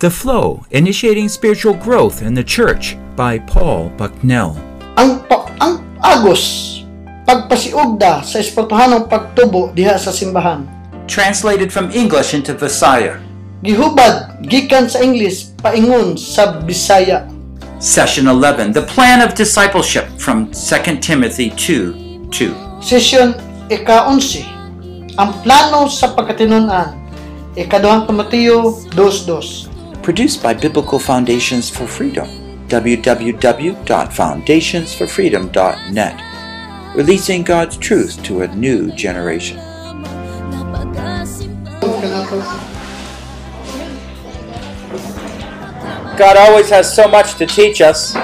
The Flow Initiating Spiritual Growth in the Church by Paul Bucknell. ang pa- ang agos pagpasiugda sa espirituhanong pagtubo diha sa simbahan Translated from English into Visaya. gihubad gikan sa English paingon sa Bisaya Session 11 The Plan of Discipleship from 2 Timothy 2 2. session ika-11 ang plano sa pagkatinunan ikaduhang Timoteo 2:2 Produced by Biblical Foundations for Freedom. www.foundationsforfreedom.net. Releasing God's truth to a new generation. God always has so much to teach us,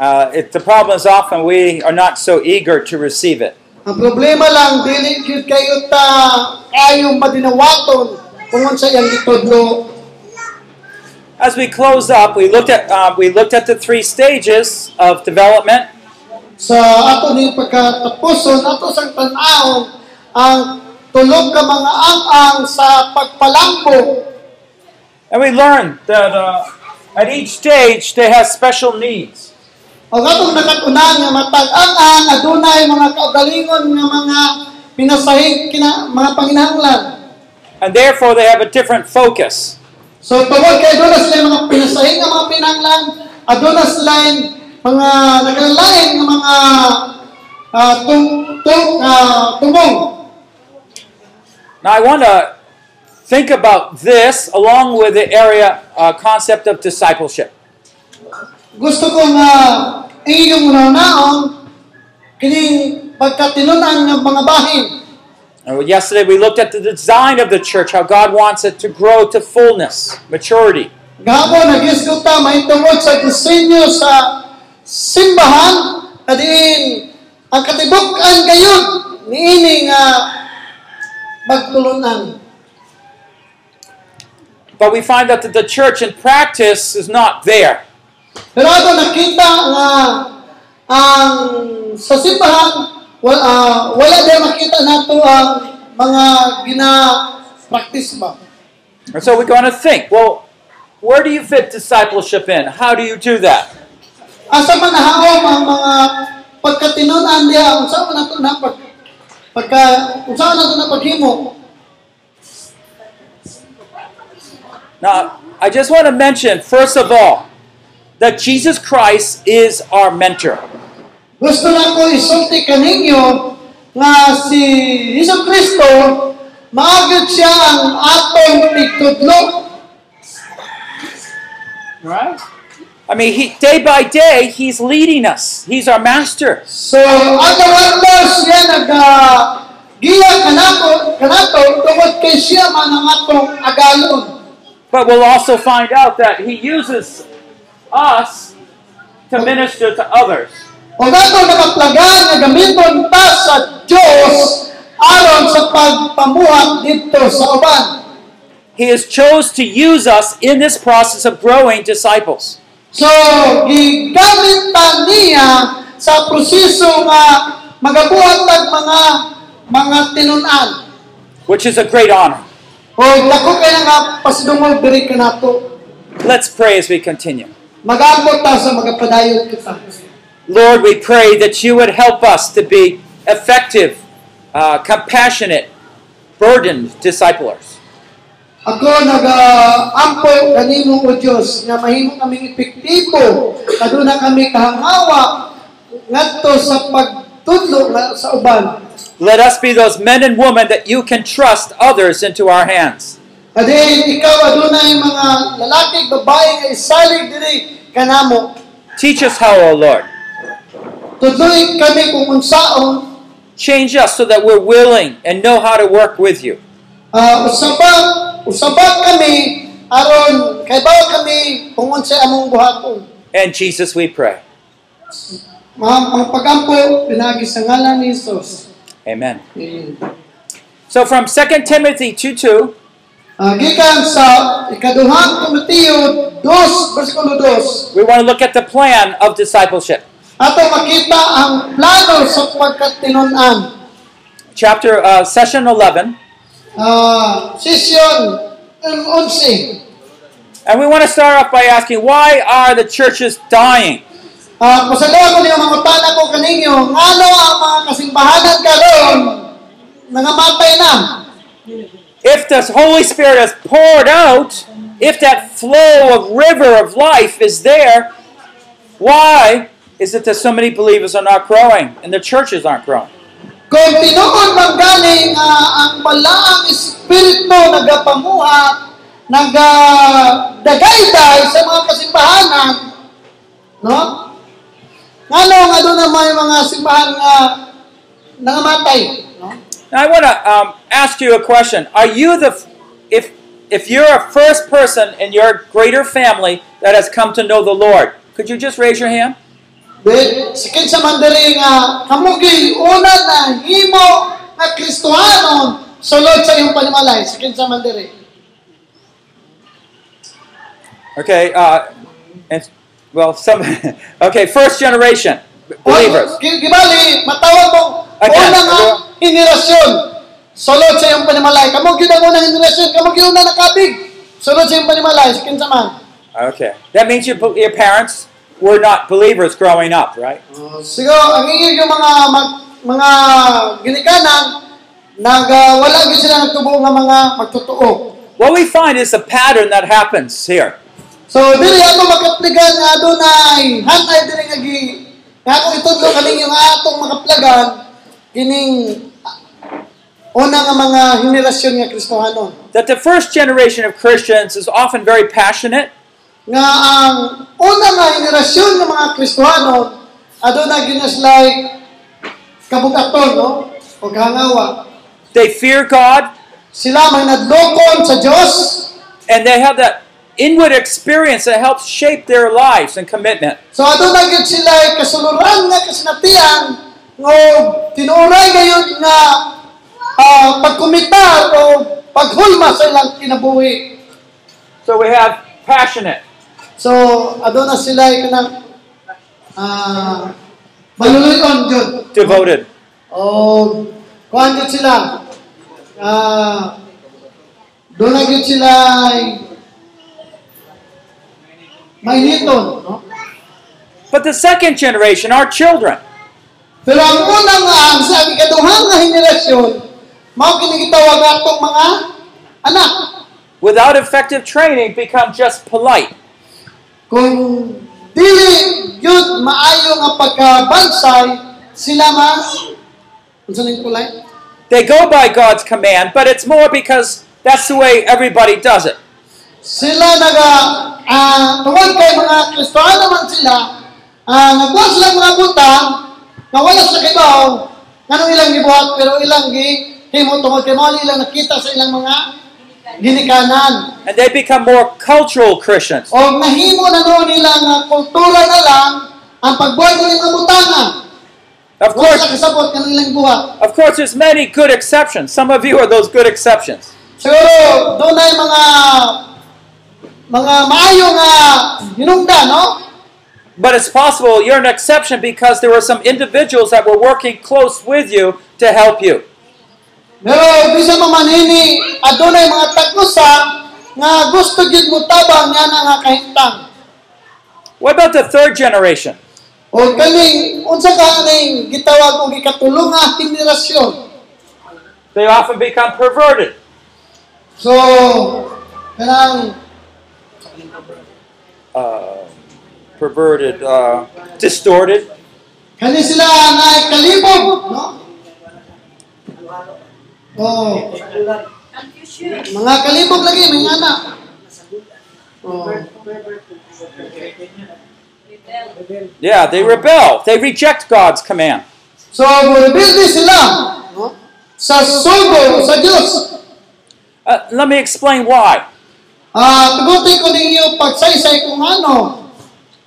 uh, it, the problem is often we are not so eager to receive it. Ang problema lang dili gyud kayo ta ayo madinawaton kung unsa iyang itudlo As we close up, we looked at uh, we looked at the three stages of development. sa ato ni pagkatapuson ato sang tan-awon ang tulog ka mga ang-ang sa pagpalambo And we learned that uh, at each stage they have special needs. O atong nakatunan nga matag ang-ang adunay mga kaugalingon nga mga pinasahig kina mga panginahanglan And therefore they have a different focus. so tungod kay aduna sila mga pinasahig nga mga pinahanglan aduna sila mga nakalalain nga mga uh, tung, tung, ah, tumong Now I want to think about this along with the area uh, concept of discipleship. Gusto ko nga iyong naon kining pagkatinunan ng mga bahin. Uh, yesterday we looked at the design of the church, how God wants it to grow to fullness, maturity. Gahapon nagisguta may tungod sa disenyo sa simbahan kadiin ang katibuk-an gayon niini nga magtulunan. But we find out that the church in practice is not there. Pero ato nakita nga ang sa simbahan wala, ah, wala din makita nato ang mga gina-practice ba. And so we're going to think, well, where do you fit discipleship in? How do you do that? Asa man nahaom ang mga pagkatinunan diha unsa man nato na pag pagka unsa man nato na paghimo Now, I just want to mention, first of all, that Jesus Christ is our mentor. gusto na ko isulti kaninyo nga si Kristo maagad siya ang atong Right? I mean, he, day by day, he's leading us. He's our master. so adlaw-adlaw siya naga giya kanato kanato tungod kay siya man ang atong agalon But we'll also find out that he uses us to minister to others. o gato nakaplagan nga gamiton ta sa Dios aron sa pagpamuhat dito sa uban He has chose to use us in this process of growing disciples. So, gigamit ta niya sa proseso nga magabuhat tag mga mga tinunan. which is a great honor. O dako kay nga pasidungol diri kanato. Let's pray as we continue. Magambot ta sa magapadayon kita. Lord, we pray that you would help us to be effective, uh, compassionate, burdened disciplers. Ako nag-ampo kanimo o Dios nga mahimo kaming epektibo kaduna kami kahangawa ngadto sa pagtudlo sa uban. Let us be those men and women that you can trust others into our hands. Kadin ikaw adunay mga lalaki babae nga isalig diri kanamo. Teach us how, O Lord. Kami kung unsaon Change us so that we're willing and know how to work with you. uh, kami aron kay kami kung unsa among buhaton. And Jesus, we pray. Ang pagampo pinagi sa ngalan ni Jesus. Amen. So from 2 Timothy 2 2, gikan sa ikaduhang Timoteo 2 bersikulo 2. we want to look at the plan of discipleship. Ato makita ang plano sa pagkatinon-an. chapter uh, session 11, Ah, session um, 11. and we want to start off by asking why are the churches dying? Pasalamat niyo mga utana ko kaninyo, ngano ang mga kasimbahanan karon nangamatay na. If the Holy Spirit is poured out, if that flow of river of life is there, why is it that so many believers are not growing and the churches aren't growing? Ah, ang balaang espiritu nagapamuhat, sa mga kasimbahanan, no? Ngano nga doon mga simbahan nga nangamatay? Now I want to um, ask you a question. Are you the if if you're a first person in your greater family that has come to know the Lord? Could you just raise your hand? But sikin sa mandiri nga kamugi una na himo nga Kristohanon sulod sa iyong panimalay sikin sa mandiri. Okay. Uh, and well, some okay. First generation believers. O, gi- Gibali matawag mo una nga ano? Henerasyon sulod sa iyong panimalay. Kamo gyud ang unang henerasyon, kamo gyud una nakabig. Sulod sa iyong panimalay sa man. Okay. That means your your parents were not believers growing up, right? Sigo ang ingig yung mga mga ginikanan nagawala gyud sila nagtubo nga mga magtotoo. What we find is a pattern that happens here. So dili ato makapligan nga adunay hanay dili nga gi nga ako itudlo kaning yung atong makaplagan kining That the first generation of Christians is often very passionate, nga ang una nga henerasyon nga mga Kristohanon aduna ginaslay kabugaton no? O hangawa they fear God, sila may nadlokon sa Dios and they have that inward experience that helps shape their lives and commitment. So aduna gyud sila kasuluran nga kasinatian ngo tinuray gayud nga ah, pagkumita o paghulma sa ilang kinabuhi. So we have passionate, So aduna sila kanang ah maluluyon jud. devoted. O kuan jud sila. Ah doon na gyud sila mainiton, no? But the second generation, our children, Pero ang unang ang sa ikaduhang nga henerasyon, mao kini gitawag atong mga anak. without effective training, become just polite. Kung dili yun maayo nga pagkabansay, sila ma kulay? They go by God's command, but it's more because that's the way everybody does it. Sila naga tungod kay mga Kristiyano man sila, ah nagbuhat sila mga butang, nga wala sa kibaw, nganong ilang gibuhat pero ilang gi himo tungod kay mao ilang nakita sa ilang mga ginikanan. And they become more cultural Christians. O nahimo na noon nila nga kultura na lang ang pagbuhat ng mga butanga. Of course, of course, there's many good exceptions. Some of you are those good exceptions. Siguro, doon ay mga mga maayo nga hinungda, no? But it's possible you're an exception because there were some individuals that were working close with you to help you. Pero bisa mamanini, adunay mga tagnusa nga gusto gyud mo tabang nga nga kahintang. What about the third generation? O kaning unsa ka ning gitawag og ikatulong nga henerasyon. They often become perverted. So, kanang uh, perverted, uh, distorted. kani sila na kalibog, no? Oh, mga kalibog lagi may anak. Oh. Yeah, they rebel. They reject God's command. So, rebelde sila sa sugo sa Dios. Uh, let me explain why. Ah, tugutin ko ninyo pagsaysay kung ano.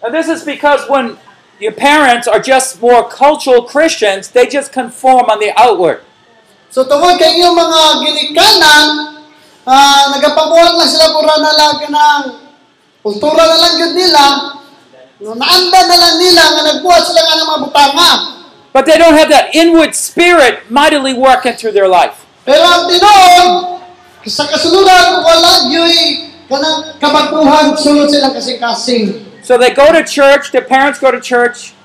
And this is because when your parents are just more cultural Christians, they just conform on the outward. So tungod kay inyong mga ginikanan, ah nagapabuhat lang sila pura na lang kanang kultura na lang yun nila. No, naanda na lang nila nga nagbuhat sila nga ng mga butanga. But they don't have that inward spirit mightily working through their life. Pero ang tinuod, sa kasunod wala yoy kanang kabaguhan sulod silang kasing-kasing. So they go to church, their parents go to church.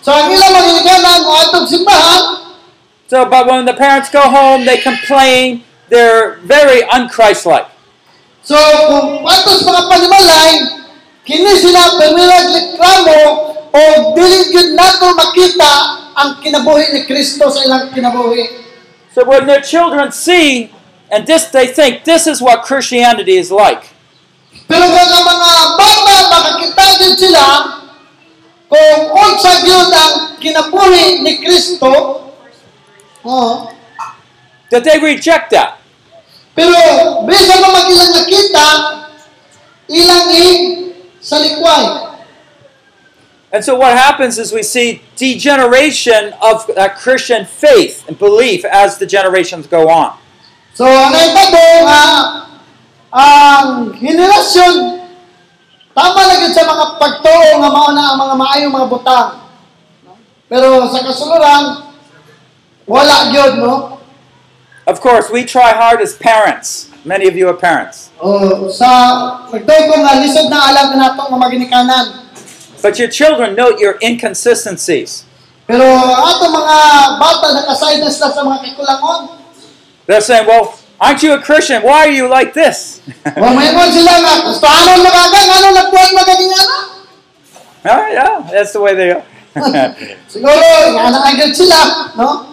So ang ilang magiganan mo atong simbahan, So, but when the parents go home, they complain. They're very unchristlike. so kung patos mga panimalay, kini sila pamilag reklamo o dili gyud nato makita ang kinabuhi ni Kristo sa ilang kinabuhi. So when their children see, and this they think this is what Christianity is like. Pero kung ang mga bata makakita din sila kung unsa gyud ang kinabuhi ni Kristo, oh, That they reject that. pero bisa pa magilang nakita ilang i sa likway. And so what happens is we see degeneration of that Christian faith and belief as the generations go on. So ang naitabo nga ang henerasyon tama na gyud sa mga pagtuo nga mao na ang mga maayong mga butang. Pero sa kasuluran wala gyud no. Of course, we try hard as parents. Many of you are parents. O sa pagtuo ko nga lisod na alam na nato nga maginikanan. But your children note your inconsistencies. Pero ato mga bata na sila sa mga kikulangon. They're saying, well, aren't you a Christian? Why are you like this? O mayroon sila nga gusto ano nagbuhat magaging ano. Ah, yeah, that's the way they are. Siguro nga na sila, no?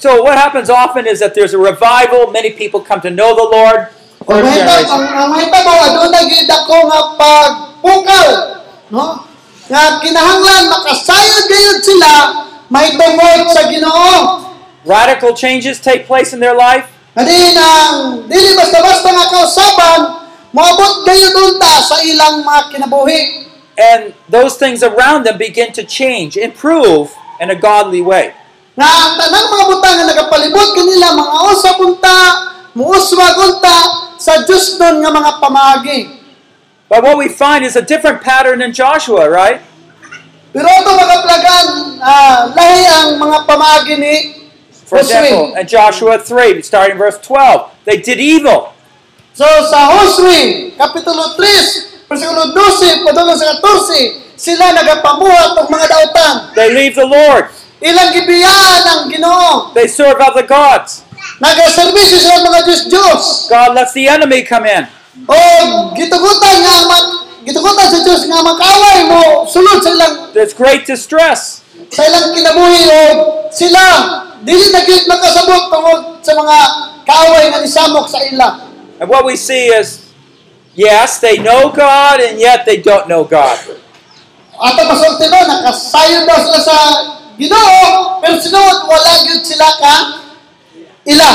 So what happens often is that there's a revival. Many people come to know the Lord. O First ang, generation. ang mahita mo, ako nga pagpukaw, no? Nga kinahanglan, makasayod gayud sila, may sa ginoo. Radical changes take place in their life. Kadi nang, dili basta-basta nga kausaban, maabot gayud unta sa ilang mga kinabuhi. And those things around them begin to change, improve in a godly way. Nga ang tanang mga butang nga nagapalibot kanila, mga usap unta, muuswag unta, sa Diyos nun nga mga pamagi. But what we find is a different pattern in Joshua, right? Pero ito mga plagan, ah, lahi ang mga pamagi ni For example, in Joshua 3, starting verse 12, they did evil. So sa Josue, Kapitulo 3, versikulo 12, padulong sa 14, sila nagapamuhat ng mga dautan. They leave the Lord. Ilang gibiyaan ang ginoo. They serve other gods. Nagaservisyo sila mga Diyos-Diyos. God lets the enemy come in. O gitugutan nga mag gitugutan sa Diyos nga makaway mo sulod sa ilang There's great distress. sa ilang kinabuhi o sila dili na gyud makasabot tungod sa mga kaaway nga nisamok sa ila. And what we see is, yes, they know God, and yet they don't know God. Ato pasulti no, nakasayon daw sila sa Ginoo, pero sinuod wala gyud sila ka ila.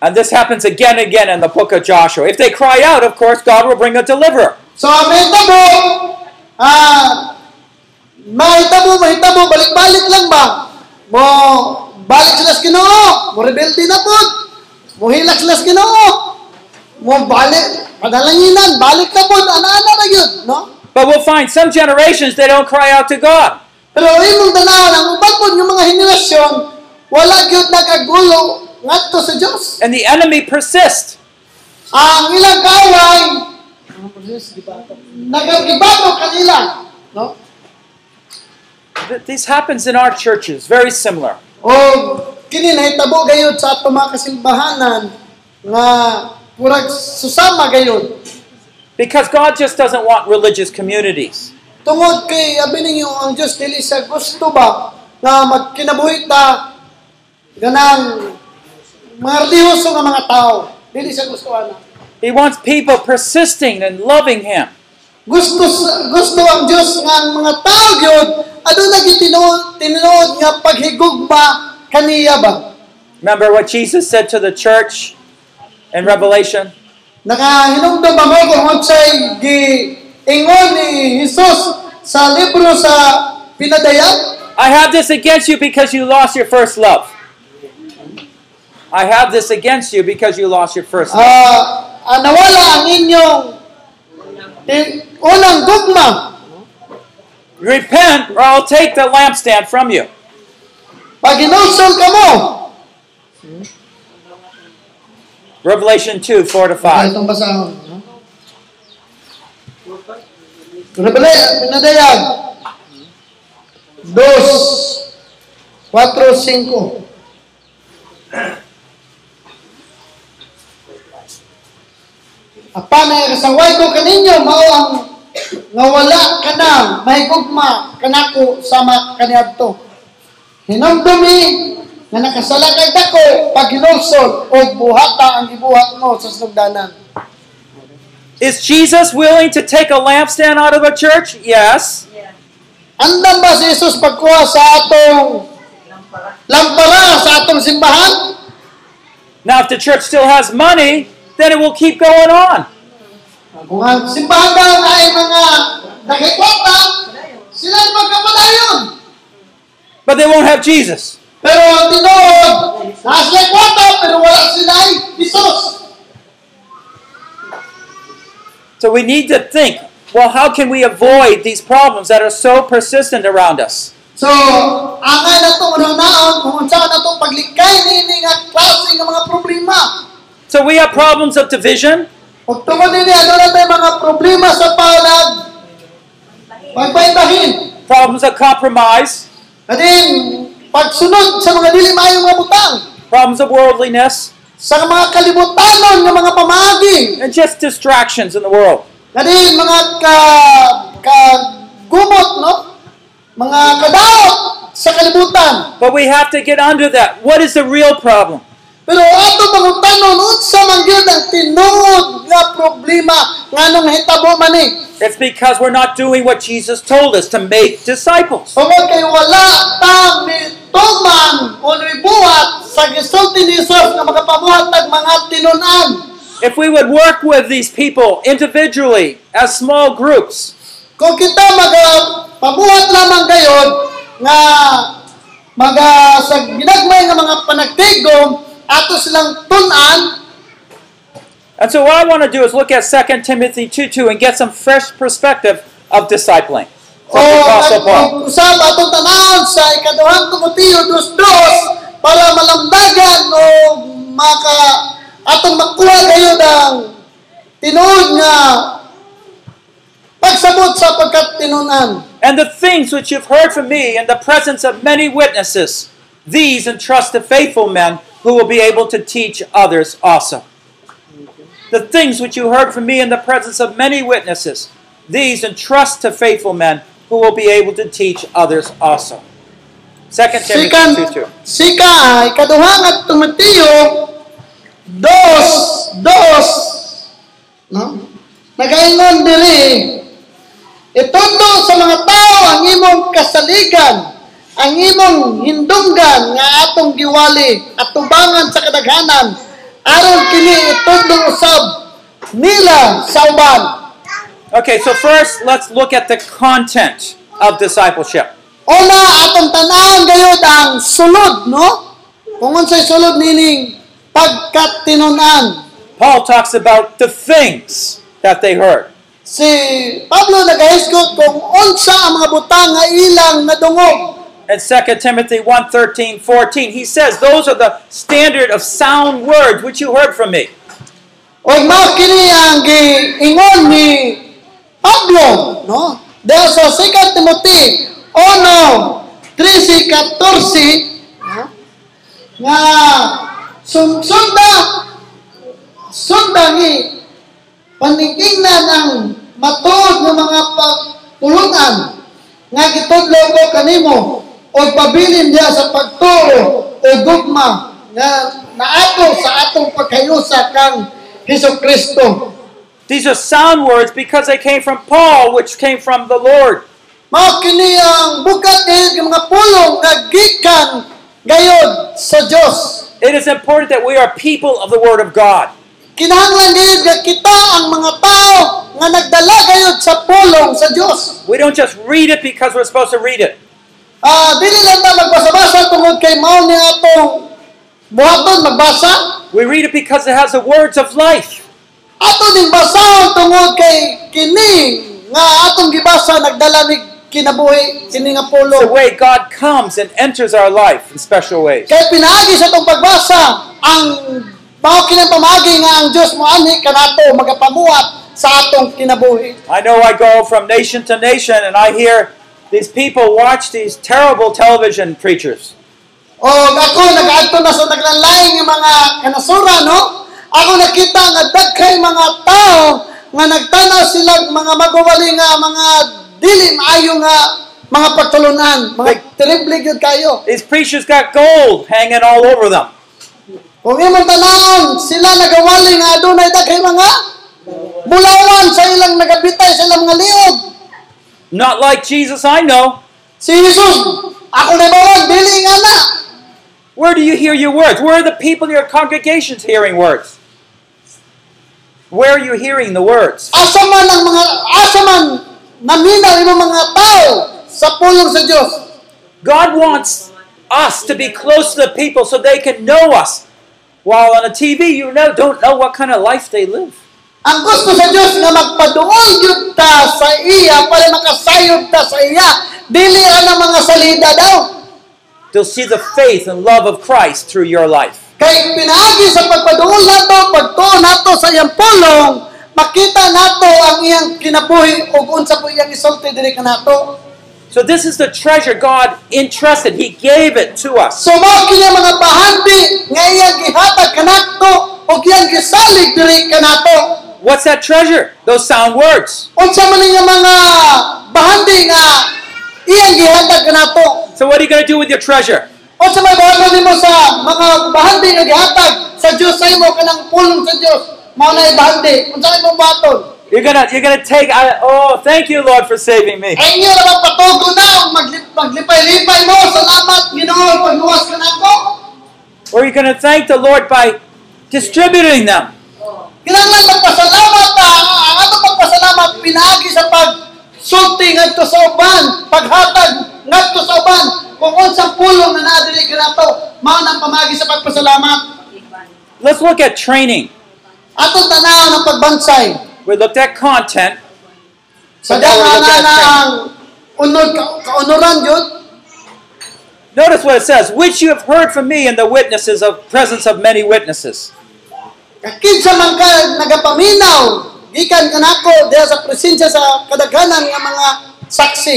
And this happens again and again in the book of Joshua. If they cry out, of course, God will bring a deliverer. So mahitabo, ah, mahitabo, mahitabo, balik-balik lang ba? Mo, balik sila sa Ginoo, mo rebelde na po, mo hilak sila sa Ginoo, mo balik, padalanginan, balik na po, ana-ana na yun, no? But we'll find some generations they don't cry out to God. Pero imong tanaw, ang uban po ng mga henerasyon, wala gyud nagagulo ngadto sa Dios. And the enemy persists. Ang ilang kaway, nagagibato kanila, no? This happens in our churches, very similar. O kini nahitabo gayud sa ato mga kasimbahanan nga murag susama gayud. Because God just doesn't want religious communities. Tungod kay abi ninyo ang Dios dili sa gusto ba nga magkinabuhi ta ganang mga relihiyoso nga mga tao. Dili sa gusto ana. He wants people persisting and loving Him. Gusto gusto ang Dios nga ang mga tao gyud aduna gyud tinuod nga paghigugma kaniya ba. Remember what Jesus said to the church in Revelation? Nakahinungdan ba mo kung unsay gi ingon ni Jesus sa libro sa pinadayag? I have this against you because you lost your first love. I have this against you because you lost your first love. Ah, nawala ang inyong unang dogma. Repent, or I'll take the lampstand from you. Pag hinulsol ka mo, Revelation 2 4 to 5. itong basahon. Rebele, pinadayag. Dos, cuatro, cinco. Apan ay kasaway ko kaninyo, mao ang nga wala ka na, mahigugma kanako sama kaniadto. Hinumdumi nga nakasalakay dako pag hinulsol o buhata ang gibuhat mo sa sugdanan. Is Jesus willing to take a lampstand out of a church? Yes. Andam ba si Jesus pagkuha sa atong lampara sa atong simbahan? Now, if the church still has money, then it will keep going on. Kung ang simbahan daw ay mga nakikwata, sila magkapadayon. But they won't have Jesus. Pero ang tinood, nasa sila kwata, pero wala sila ay Jesus. So we need to think well, how can we avoid these problems that are so persistent around us? So, angay na itong unang-naon, kung saan na itong paglikay nini nga klase ng mga problema. So we have problems of division, Kung tungkol nini, ano na tayo mga problema sa palag, pagbaybahin. problems of compromise, Kading, pagsunod sa mga dili maayong mga butang, problems of worldliness, sa mga kalibutanon ng mga pamagi, and just distractions in the world. kading mga ka, ka gumot, no? Mga kadaot sa kalibutan. But we have to get under that. What is the real problem? Pero ato pangutanon, unsa man gyud ang tinuod nga problema nganong hitabo man ni? It's because we're not doing what Jesus told us to make disciples. Tungod kay wala ta mituman o nibuhat sa gisulti ni Jesus nga makapabuhat tag mga tinunan. If we would work with these people individually as small groups, Kung kita magapabuhat lamang gayon nga maga sa ginagmay nga mga panagtigom ato silang tunan and so what I want to do is look at 2 Timothy 2 2 and get some fresh perspective of discipling Oh, o from the Apostle Paul. usab atong tanan sa ikaduhang Timoteo 2:2 para malamdagan o maka atong makuha gayon ang tinuod nga pagsabot sa pagkatinunan. And the things which you've heard from me in the presence of many witnesses, these entrust to faithful men who will be able to teach others also. The things which you heard from me in the presence of many witnesses, these entrust to faithful men who will be able to teach others also. 2 Timothy Sikan, 2 2. sika, ikaduhang at Timoteo, dos, dos, no? Nagaingon diri, itundo sa mga tao ang imong kasaligan, ang imong hindunggan nga atong giwali at tubangan sa kadaghanan, aron kini itundo usab nila sa uban. Okay, so first let's look at the content of discipleship. Una, atong tanawon gayud ang sulod, no? Kung unsay sulod nining pagkatinunan. Paul talks about the things that they heard. Si Pablo nagahisgot kung unsa ang mga butang nga ilang nadungog. In 2 Timothy 1 13, 14, he says, Those are the standard of sound words which you heard from me. O mao kini ang giingon ni Pablo, no? Dahil sa 2 Timothy 1, 13, 14, no? nga sumsunda sunda ni paningkingnan ang matuod ng mga pagtulunan nga gitudlo ko kanimo o pabilin diya sa pagturo o gugma nga naato sa atong pagkayusa kang Hesus Kristo. These are sound words because they came from Paul, which came from the Lord. Mao kini ang bugat ni mga pulong nga gikan gayod sa Dios. It is important that we are people of the Word of God. Kinahanglan gayud nga kita ang mga tao nga nagdala gayud sa pulong sa Dios. We don't just read it because we're supposed to read it. Ah, dili lang ta magbasa-basa tungod kay mao ni atong buhaton magbasa. We read it because it has the words of life. Ato ning basahon tungod kay kini nga atong gibasa nagdala ni kinabuhi kini nga It's the way God comes and enters our life in special ways. Kaya pinaagi sa itong pagbasa, ang mao kinang pamagi nga ang Diyos mo ani kanato magapabuhat sa atong kinabuhi. I know I go from nation to nation and I hear these people watch these terrible television preachers. O ako nagaadto na sa naglalayng nga mga kanasura no. Ako nakita nga dagkay mga tao nga nagtanaw sila mga magawali nga mga dili maayo nga mga patulunan, mga terrible gyud kayo. These preachers got gold hanging all over them. Kung imong tanawon, sila nagawali nga adunay dagkay mga bulawan sa ilang nagabitay sa ilang mga liog. Not like Jesus I know. Si Jesus, ako na bawag, dili nga na. Where do you hear your words? Where are the people in your congregations hearing words? Where are you hearing the words? Asa man ang mga, asa man naminaw imong mga tao sa pulong sa Diyos. God wants us to be close to the people so they can know us. While on a TV, you know, don't know what kind of life they live. Ang gusto sa Diyos nga magpaduol yun ta sa iya para makasayod ta sa iya. Dili ang mga salida daw. They'll see the faith and love of Christ through your life. Kay pinaagi sa pagpaduol nato, pagtuon nato sa iyang pulong, makita nato ang iyang kinabuhi ug unsa po iyang isulti diri kanato. So this is the treasure God entrusted. He gave it to us. So mao kini mga bahandi nga iyang gihatag kanato ug iyang gisalig diri kanato. What's that treasure? Those sound words. Unsa man nga mga bahandi nga iyang gihatag kanato. So what are you going to do with your treasure? Unsa may bago nimo sa mga bahandi nga gihatag sa Dios sa imo kanang pulong sa Dios. Mao na bahandi. Unsa imong baton? You're gonna you're gonna take. I, oh, thank you, Lord, for saving me. Inyo naman patugo na maglipay-lipay mo. Salamat Ginoo pagluwas ka nako. Or you're gonna thank the Lord by distributing them. Kinahanglan magpasalamat ta. Ang ato pagpasalamat pinaagi sa pag sulti ngadto sa uban, paghatag ngadto sa uban. Kung unsang pulong na nadili kanato, mao nang pamagi sa pagpasalamat. Let's look at training. Atong tanaw ng pagbansay. We looked at content. Sa we're na ang unod ka, kaunuran yun. Notice what it says, which you have heard from me in the witnesses of presence of many witnesses. Kinsa man ka nagapaminaw, gikan kanako diha sa presensya sa kadaghanan nga mga saksi.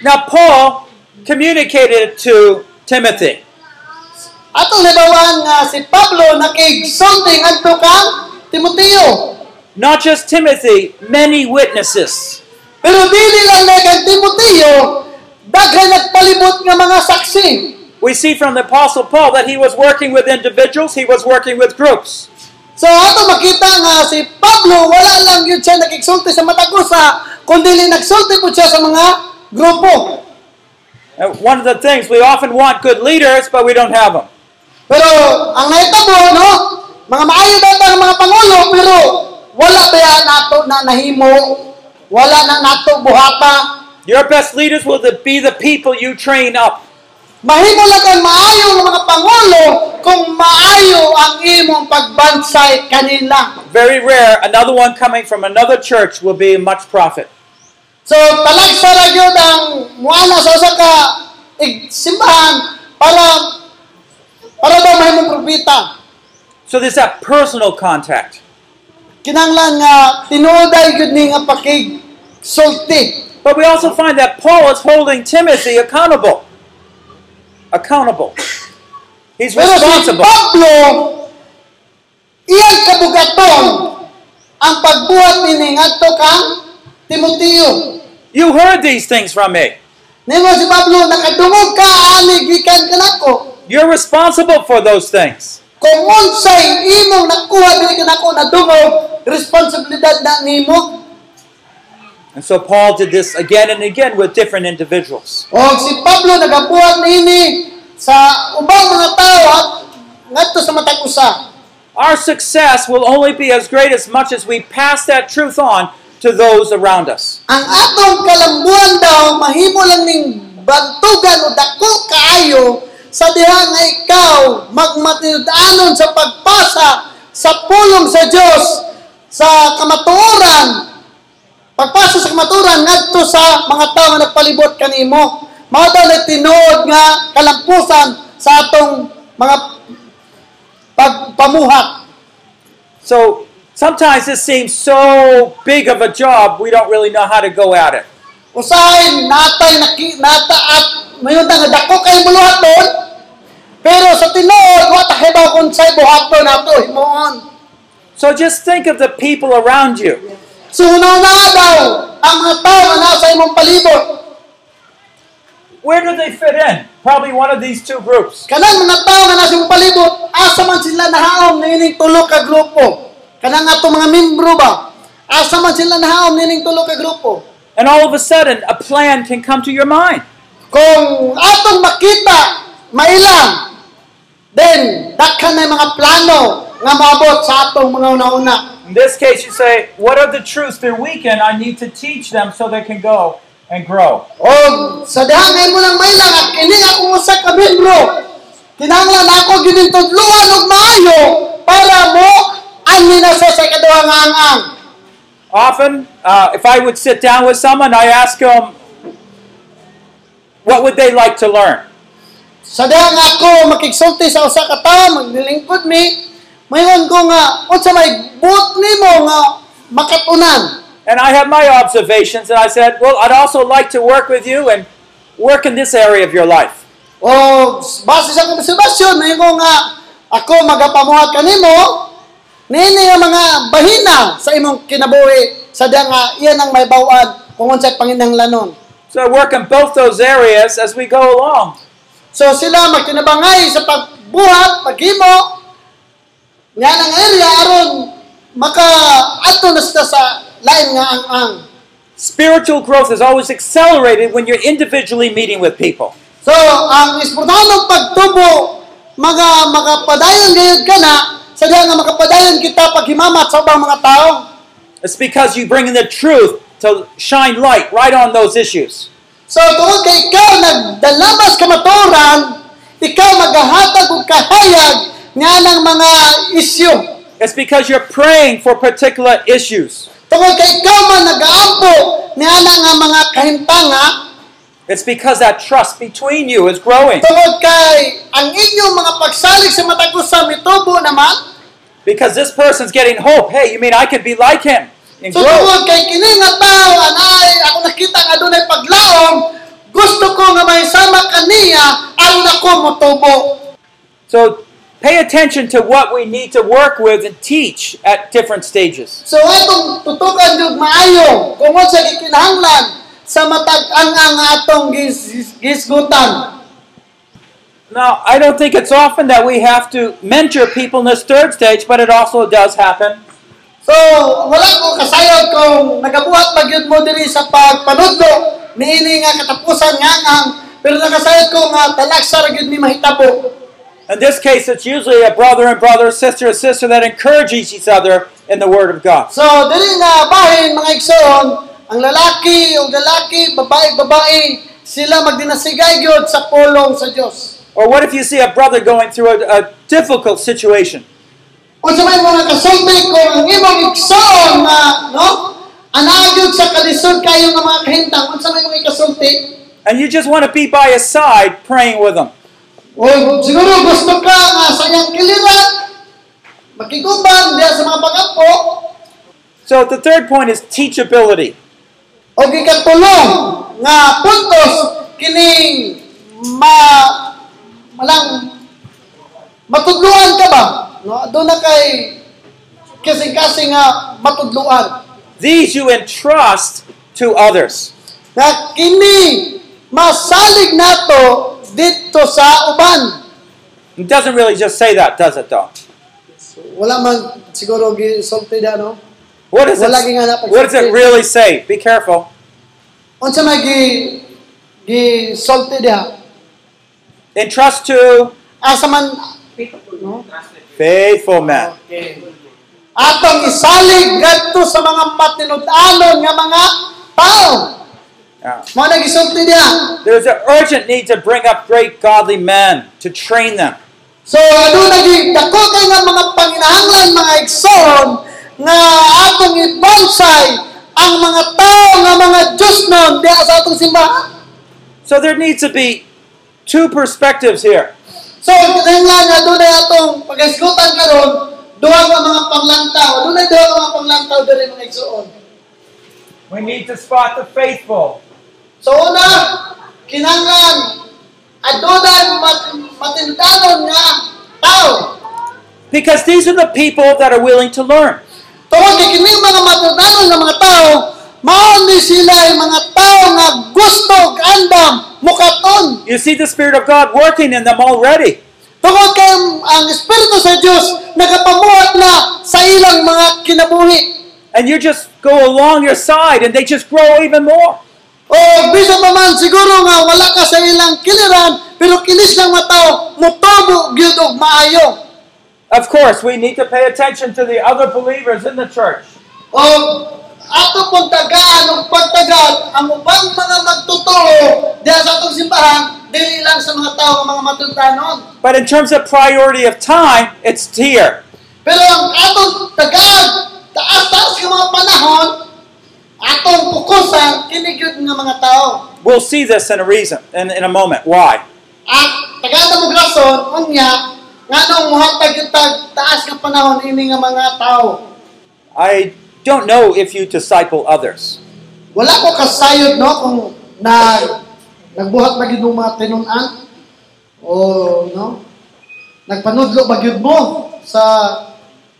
Now Paul communicated it to Timothy. Atong nabawan nga si Pablo nakigsulting adto kang Timoteo. Not just Timothy, many witnesses. Pero dili lang kang Timoteo, daghan nagpalibot nga mga saksi. We see from the Apostle Paul that he was working with individuals, he was working with groups. So ato makita nga si Pablo wala lang yun siya nakigsulti sa matagusa, kundi nagsulti po siya sa mga grupo. And one of the things, we often want good leaders, but we don't have them. Pero ang naitabo, no? Mga maayo data ng mga pangulo, pero wala ba nato na nahimo? Wala na nato buhata? Your best leaders will be the people you train up. Mahimo lang ang maayo ng mga pangulo kung maayo ang imong pagbansay kanila. Very rare, another one coming from another church will be much profit. So, talag sa ragyod ang muana sa usa ka ig- simbahan para para daw mahimong propita. So there's that personal contact. Kinanglan nga tinuoday gud ni nga pakig sulti. But we also find that Paul is holding Timothy accountable. Accountable. He's Pero si responsible. Pablo, iyang kabugaton ang pagbuhat ni ngadto kang Timoteo. You heard these things from me. Nimo si Pablo nakadungog ka gikan kanako. You're responsible for those things. Kung unsay imong nakuha dili kanako na dungog, responsibilidad na nimo. And so Paul did this again and again with different individuals. Si Pablo nagabuhat sa ubang mga tao ngadto sa matag usa. Our success will only be as great as much as we pass that truth on to those around us. Ang atong kalambuan daw mahimo lang ning bantugan o dako kaayo sa diha nga ikaw magmatinud-anon sa pagpasa sa pulong sa Dios sa kamatuoran pagpasok sa kamaturan ngadto sa mga tao nga nagpalibot kanimo. Mao daw na tinuod nga kalampusan sa atong mga pagpamuhat. So sometimes this seems so big of a job, we don't really know how to go at it. Usahay natay naki nataat mayon nga dako kay buluhaton. Pero sa tinuod wa ta hibaw kung say buhaton nato himuon. So just think of the people around you. So daw ang mga tao nga nasa imong palibot. Where do they fit in? Probably one of these two groups. Kanang mga tao nga nasa imong palibot, asa man sila nahaom nining tulo ka grupo. Kanang ato mga membro ba? Asa man sila nahaom nining tulo ka grupo. And all of a sudden, a plan can come to your mind. Kung atong makita, mailang, then dakhan na yung mga plano nga maabot sa atong mga una-una. In this case, you say, What are the truths they're weak in? I need to teach them so they can go and grow. O sa dihangay mo lang mailang at kini akong usa ka membro. Kinahanglan ako ginintudluan og maayo para mo ani na sa sa kaduha nga ang Often, uh, if I would sit down with someone, I ask them, What would they like to learn? Sa dihang ako makigsulti sa usa ka tawo magnilingkod mi, mayon ko nga unsa may buot nimo nga makatunan. And I have my observations, and I said, Well, I'd also like to work with you and work in this area of your life. O base sa akong obserbasyon, mayon ko nga ako magapamuhat kanimo nini nga mga bahina sa imong kinabuhi sa dihang nga iyan ang may bawaan kung unsay panginahanglanon. So I work in both those areas as we go along. So sila magkinabangay sa pagbuhat, paghimo, nga ng area aron maka ato na sa lain nga ang ang. Spiritual growth is always accelerated when you're individually meeting with people. So ang importanteng pagtubo mga makapadayon gayud ka na sa diha nga makapadayon kita paghimamat sa ubang mga tao. It's because you bring in the truth to shine light right on those issues. So tungod kay ikaw nagdalabas ka maturan, ikaw magahatag og kahayag nga ng mga isyu. It's because you're praying for particular issues. Tungod kay ikaw man nagaampo niana nga mga kahintanga It's because that trust between you is growing. tungod kay ang inyong mga pagsalig sa matag usa mitubo naman. Because this person's getting hope. Hey, you mean I could be like him and So grow? tungod kay kini nga tao anay ako nakita nga adunay paglaom, gusto ko nga may kaniya aron ako motubo. So pay attention to what we need to work with and teach at different stages. So atong tutukan jud maayo kung unsa gikinahanglan sa matag ang ang atong gis, gis- gisgutan. Now, I don't think it's often that we have to mentor people in this third stage, but it also does happen. So, wala ko kasayod kung nagabuhat magyud mo diri sa pagpanudlo niini nga katapusan nga ang pero nakasayod ko nga talaksa ra gyud mi mahitabo. In this case, it's usually a brother and brother, sister and sister that encourages each other in the Word of God. So, diri nga bahin mga igsoon, ang lalaki o lalaki, babae babae, sila magdinasigay gyud sa pulong sa Dios. Or what if you see a brother going through a, a difficult situation? Unsa may mga kasulti kung ang imong igsoon na ah, no? Anagyod sa kalisod kayo nga mga kahintang, unsa may mga kasulti? And you just want to be by his side praying with him. O siguro gusto ka nga sa iyang kiliran, makiguban diya sa mga pag-apo, So the third point is teachability. o gikatulong nga puntos kining ma malang matudluan ka ba? No, doon na kay kasing-kasing nga matudluan. These you entrust to others. Na kini masalig nato dito sa uban. It doesn't really just say that, does it, though? Wala man siguro gisulti da no. What does it, what does it really say? Be careful. Unsa may gi gisulti diha? Entrust to ah, Asa man no? faithful men. Atong isalig gadto sa mga matinud-anon nga mga tao. Yeah. Mo na gisulti diha. There's an urgent need to bring up great godly men to train them. So aduna gi dako kay nga mga panginahanglan mga igsoon nga atong ibonsay ang mga tao nga mga Diyos nun diya sa atong simbahan. So there needs to be two perspectives here. So, kinahanglan nga doon ay atong pagkasgutan karon duha ka mga panglantaw. Doon duha ka mga panglantaw diri mga igsoon. We need to spot the faithful. So una, kinahanglan adunan mat matindanon nga tao. Because these are the people that are willing to learn. Tungod kay kini mga matindanon nga mga tao, mao ni sila mga tao nga gusto andam mukaton. You see the Spirit of God working in them already. Tungod kay ang- Espiritu sa Dios nagapamuhat na sa ilang mga kinabuhi. And you just go along your side and they just grow even more. O bisa pa man siguro nga wala ka sa ilang kiliran, pero kinis lang matao, mutubo gyud og maayo. Of course, we need to pay attention to the other believers in the church. O ato pong tagaan og pagtagad ang ubang mga magtuturo diha sa atong simbahan dili lang sa mga tao nga mga matutanon. But in terms of priority of time, it's here. Pero ang atong tagad taas-taas nga mga panahon atong pukusan kini gyud nga mga tao. We'll see this in a reason, in, in a moment. Why? At tagad mo rason unya nganong muhatag yung tag taas nga panahon ini nga mga tao. I don't know if you disciple others. Wala ko kasayod no kung na nagbuhat gyud mo mga tinunan o no nagpanudlo ba gyud mo sa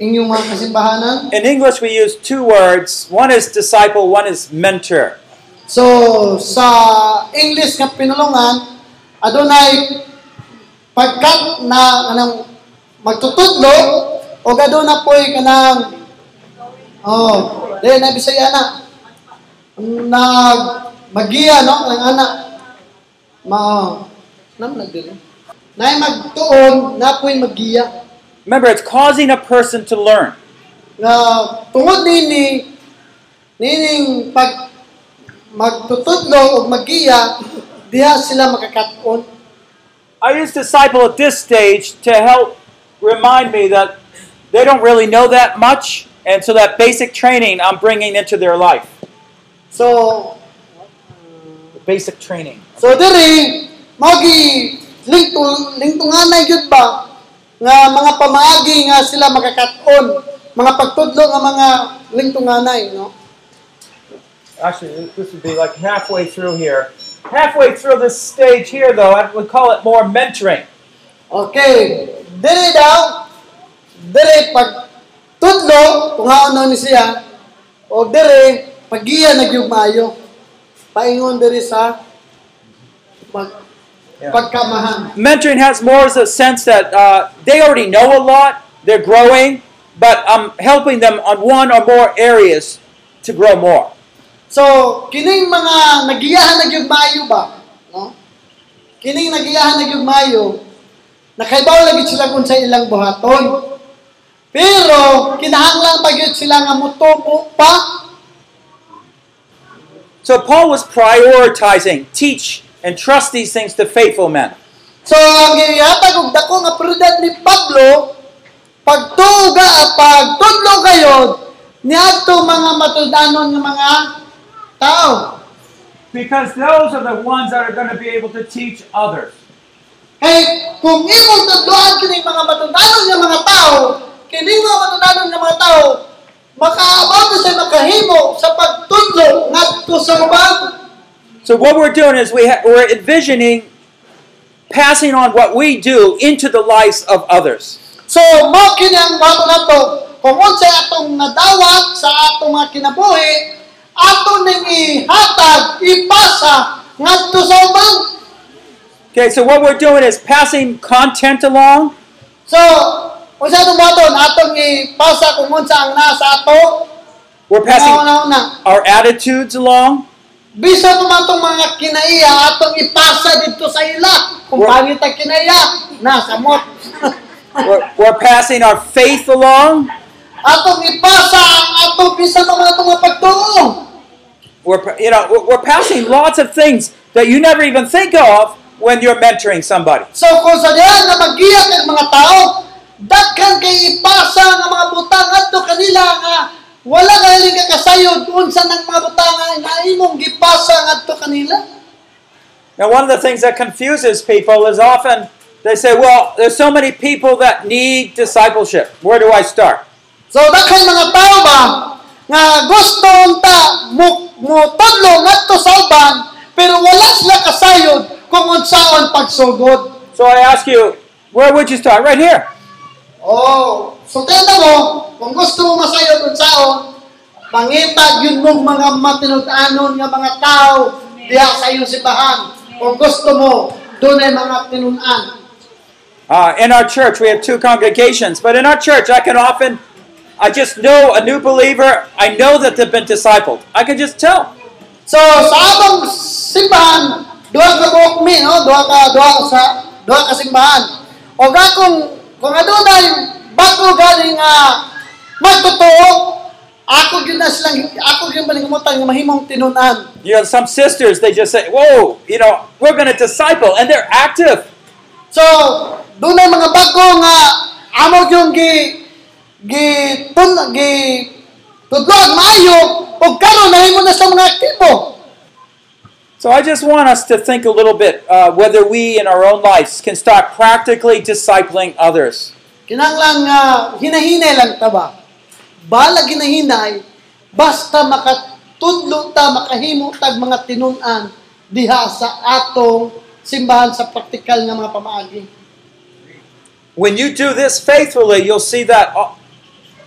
inyong mga kasimbahanan. In English, we use two words. One is disciple, one is mentor. So sa English nga pinulungan adunay pagkat na anang magtutudlo o aduna poy kanang oh dili na bisaya na nag magiya no ang anak. Ma nam nagdili nay magtuon na poy magiya. Remember, it's causing a person to learn. nga tungod nini nining pag magtutudlo o magiya diha sila makakaton I use disciple at this stage to help remind me that they don't really know that much, and so that basic training I'm bringing into their life. so The basic training. so diri magi lingtung lingtunganay gyud ba nga mga pamaagi nga sila makakaton mga pagtudlo nga mga lingtunganay no Actually, this would be like halfway through here. Halfway through this stage here, though, I would call it more mentoring. Okay, diri daw, diri pag tudlo, kung ano ni siya, o diri, pagiya nagyug maayo. Paingon diri sa pag, Yeah. pagkamahan. Mentoring has more as a sense that uh, they already know a lot, they're growing, but I'm helping them on one or more areas to grow more. So, kining mga nagiyahan nagyug maayo ba? No? Kining nagiyahan nagyug maayo, nakaibaw lagi sila kung sa ilang buhaton. Pero, kinahanglan pa gyud sila nga mutubo pa So Paul was prioritizing, teach, and trust these things to faithful men. So, ang gihatag og dako nga prioridad ni Pablo, pagtuga at pagtudlo gayod niadto mga matudanon nga mga tao. Because those are the ones that are going to be able to teach others. Kay kung imong tudloan kini mga matudanon nga mga tao, kini mga matudanon nga mga tao, makaabot sa makahimo sa pagtudlo ngadto sa uban. So what we're doing is we we're envisioning passing on what we do into the lives of others. So, mo kini ang bato nato, kung unsa atong nadawat sa atong mga kinabuhi, ato ning ihatag, ipasa ngadto sa uban. Okay, so what we're doing is passing content along, So, unsa atong baton atong ipasa kung unsa ang nasa ato, we're passing una-una. our attitudes along, Bisa pa man tong mga kinaiya atong ipasa dito sa ila. Kung Well- pangit ang kinaiya, nasa mot. we're, we're passing our faith along, atong ipasa ang atong bisan ng mga itong pagtuo. we're you know we're- we're passing lots of things that you never even think of when you're mentoring somebody. So kung sa diyan nga maggiyak ang mga tao, daghan kay ipasa nga mga butang adto kanila nga wala kakasayod unsa mga butangan na imong gipasa kanila. Now, one of the things that confuses people is often they say, well, there's so many people that need discipleship. Where do I start? So daghan mga tao ba nga gusto unta mo mo tudlo ngadto sa uban pero wala sila kasayod kung unsaon pagsugod. So I ask you, where would you start? Right here. Oh, so mo, kung gusto mo mangita yun mong mga matinud-anon nga mga tao diha sa iyong simbahan. Kung gusto mo, doon ay mga tinunan. Uh, in our church, we have two congregations, but in our church, I can often, I just know a new believer, I know that they've been discipled. I can just tell. So sa atong simbahan, duha ka buok mi, no? Duha ka duha ka sa duha ka simbahan. O ga kung adunay bago galing nga magtotoo, ako gyud na silang ako gyud balingumutan nga mahimong tinunan. You know, some sisters, they just say, whoa, you know, we're going to disciple, and they're active. So, dunay mga bago nga amo gyud gi gi tun gi tudlog maayo ug karon nahimo na sa mga aktibo. So I just want us to think a little bit uh, whether we in our own lives can start practically discipling others. Kinanglang nga hinahinay lang ta ba? Bala ginahinay basta makatudlo ta makahimo tag mga tinunan diha sa atong simbahan sa praktikal nga mga pamaagi. When you do this faithfully, you'll see that uh,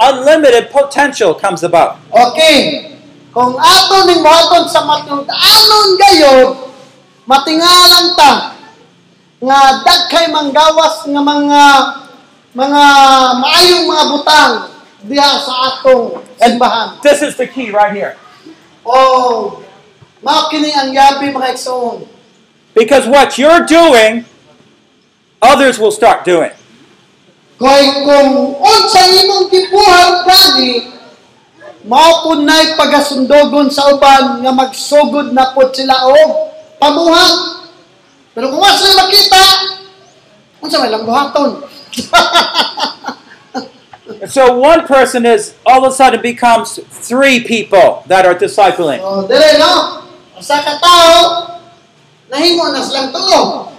unlimited potential comes about. Okay. Kung ato ning mohaton sa matinud-anon gayod, matingalan ta nga dagkay manggawas nga mga mga maayong mga butang diha sa atong simbahan. This is the key right here. Oh, mao kini ang yabi mga igsoon. Because what you're doing, others will start doing. Kay kung unsa imong gibuhat gani, mao punay pagasundogon sa uban nga magsugod na sila og pamuhat. Pero kung wala sila makita, unsa may lang buhaton. So one person is all of a sudden becomes three people that are discipling. oh, dire no. Sa ka tao, nahimo na silang tulo.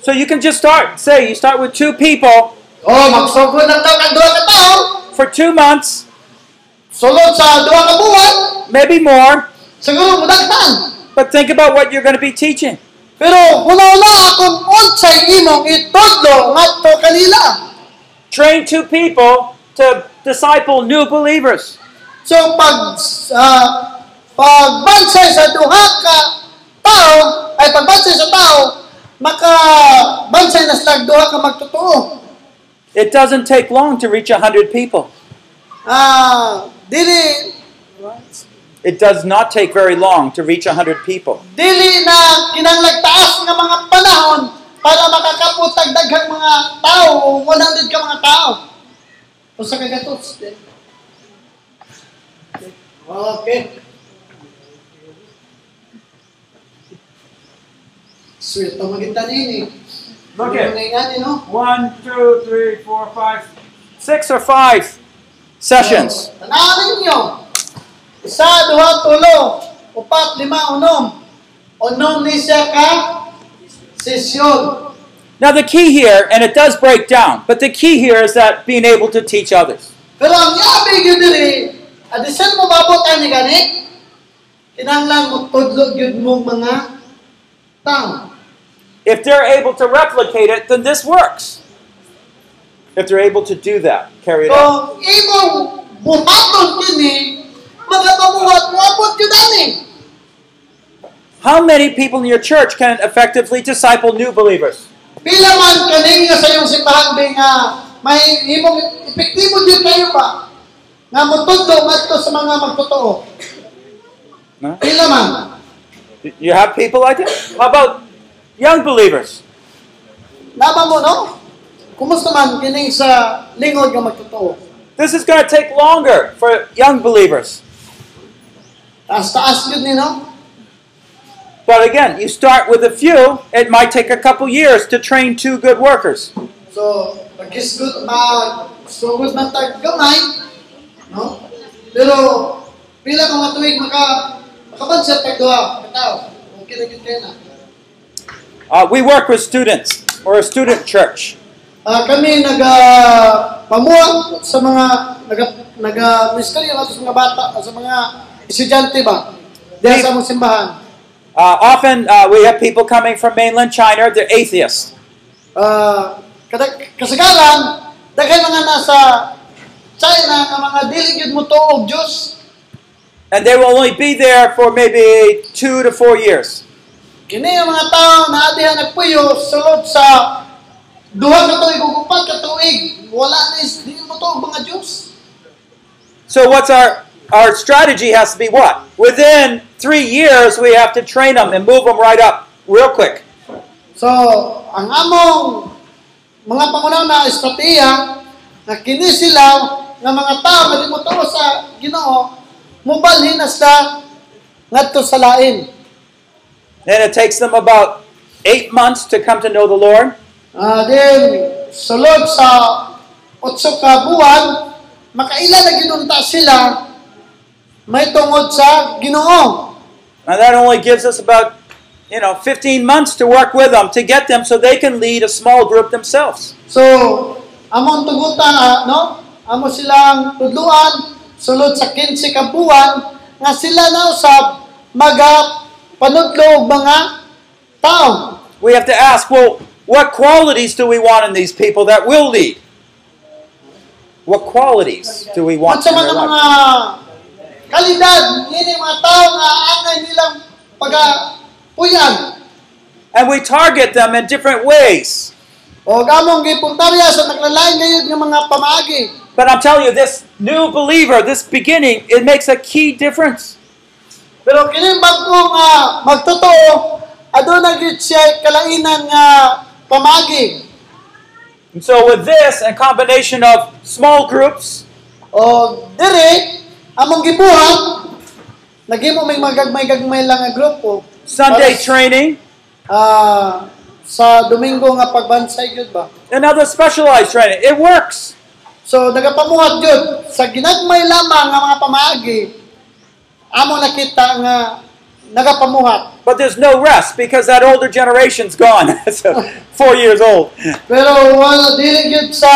So you can just start. Say you start with two people Oh, magsugod na kag duha ka tao. For two months, Sulod sa duha ka buwan, maybe more. siguro mudaghan. But think about what you're going to be teaching. Pero una-una akong unsay imong itudlo ngadto kanila. Train two people to disciple new believers. So pag uh, pagbansay sa duha ka tao ay pagbansay sa tao maka bansay na sila duha ka magtotoo. It doesn't take long to reach 100 people. Ah, dili It does not take very long to reach 100 people. dili na kinahanglan taas nga mga panahon para makakapot ang daghang mga tao o 100 ka mga tao. Usa ka gatos. Okay. Sweet to magitan ini. Look no? One, two, three, four, five, six or five sessions. Tanawin niyo. Isa, duha, tulo, upat, lima, unom. Unom ni siya ka sesyon. Now, the key here, and it does break down, but the key here is that being able to teach others. Pero ang yabi yun diri, eh, adisan mo mabot ani gani, kinanglan mo tudlog yun mong mga tao. If they're able to replicate it, then this works. If they're able to do that, carry it out. Kung imong buhaton kini, magapabuhat mo abot yun ani. How many people in your church can effectively disciple new believers? Pila man kaning sa iyong simbahan ba may imong epektibo kayo ba nga mutudlo ngadto sa mga magtotoo. No? Pila man. You have people like that? How about young believers? Naba mo no? Kumusta man kining sa lingod nga magtotoo? This is going to take longer for young believers. Taas-taas yun ni no? But again, you start with a few, it might take a couple years to train two good workers. So, pagkisgot, magsugod man tag gamay, no? Pero, pila ka mga maka, makabansat tag duha, kataw. Okay na. Uh, we work with students. We're a student church. Ah, kami naga pamuha sa mga naga naga miskarya nato sa mga bata sa mga estudyante ba diya sa among simbahan. Uh, often uh, we have people coming from mainland China. They're atheists. Kada kasagaran daghay mga nasa China nga mga dili gyud mo tuog Dios. And they will only be there for maybe two to four years. Kini ang mga tao na adihan nagpuyo sulod sa duha ka tuig ug upat ka tuig wala na is dili mo tuog mga Dios. So what's our our strategy has to be what? Within three years, we have to train them and move them right up real quick. So, ang among mga pangunaw na estratehiya na kini sila nga mga tao nga di mo sa Ginoo mobalhin na sila ngadto sa lain. Then it takes them about eight months to come to know the Lord. Ah, then sulod sa otso ka buwan makaila na ginunta sila may tungod sa Ginoo. And that only gives us about, you know, 15 months to work with them to get them so they can lead a small group themselves. So, among tugutan, ah, no? Amo silang tudluan sulod sa 15 ka buwan nga sila na usab maga panudlo mga tao. We have to ask, well, what qualities do we want in these people that will lead? What qualities do we want in their mga kalidad ini mga tao nga angay nilang pagapuyag. And we target them in different ways. o gamong gipuntarya sa naglalain gayud nga mga pamaagi. But I'm telling you, this new believer, this beginning, it makes a key difference. Pero kini bago nga magtotoo aduna gyud siya kalainan nga pamaagi. And so with this, a combination of small groups, O dire among gibuhat nagimo may magagmay-gagmay lang nga grupo. Sunday Para- training, Ah, sa Domingo nga pagbansay gyud ba. and other specialized training. It works. So nagapamuhat gyud sa ginagmay lamang nga mga pamaagi amo nakita nga nagapamuhat. But there's no rest because that older generation's gone. so four years old. Pero wala dili gyud sa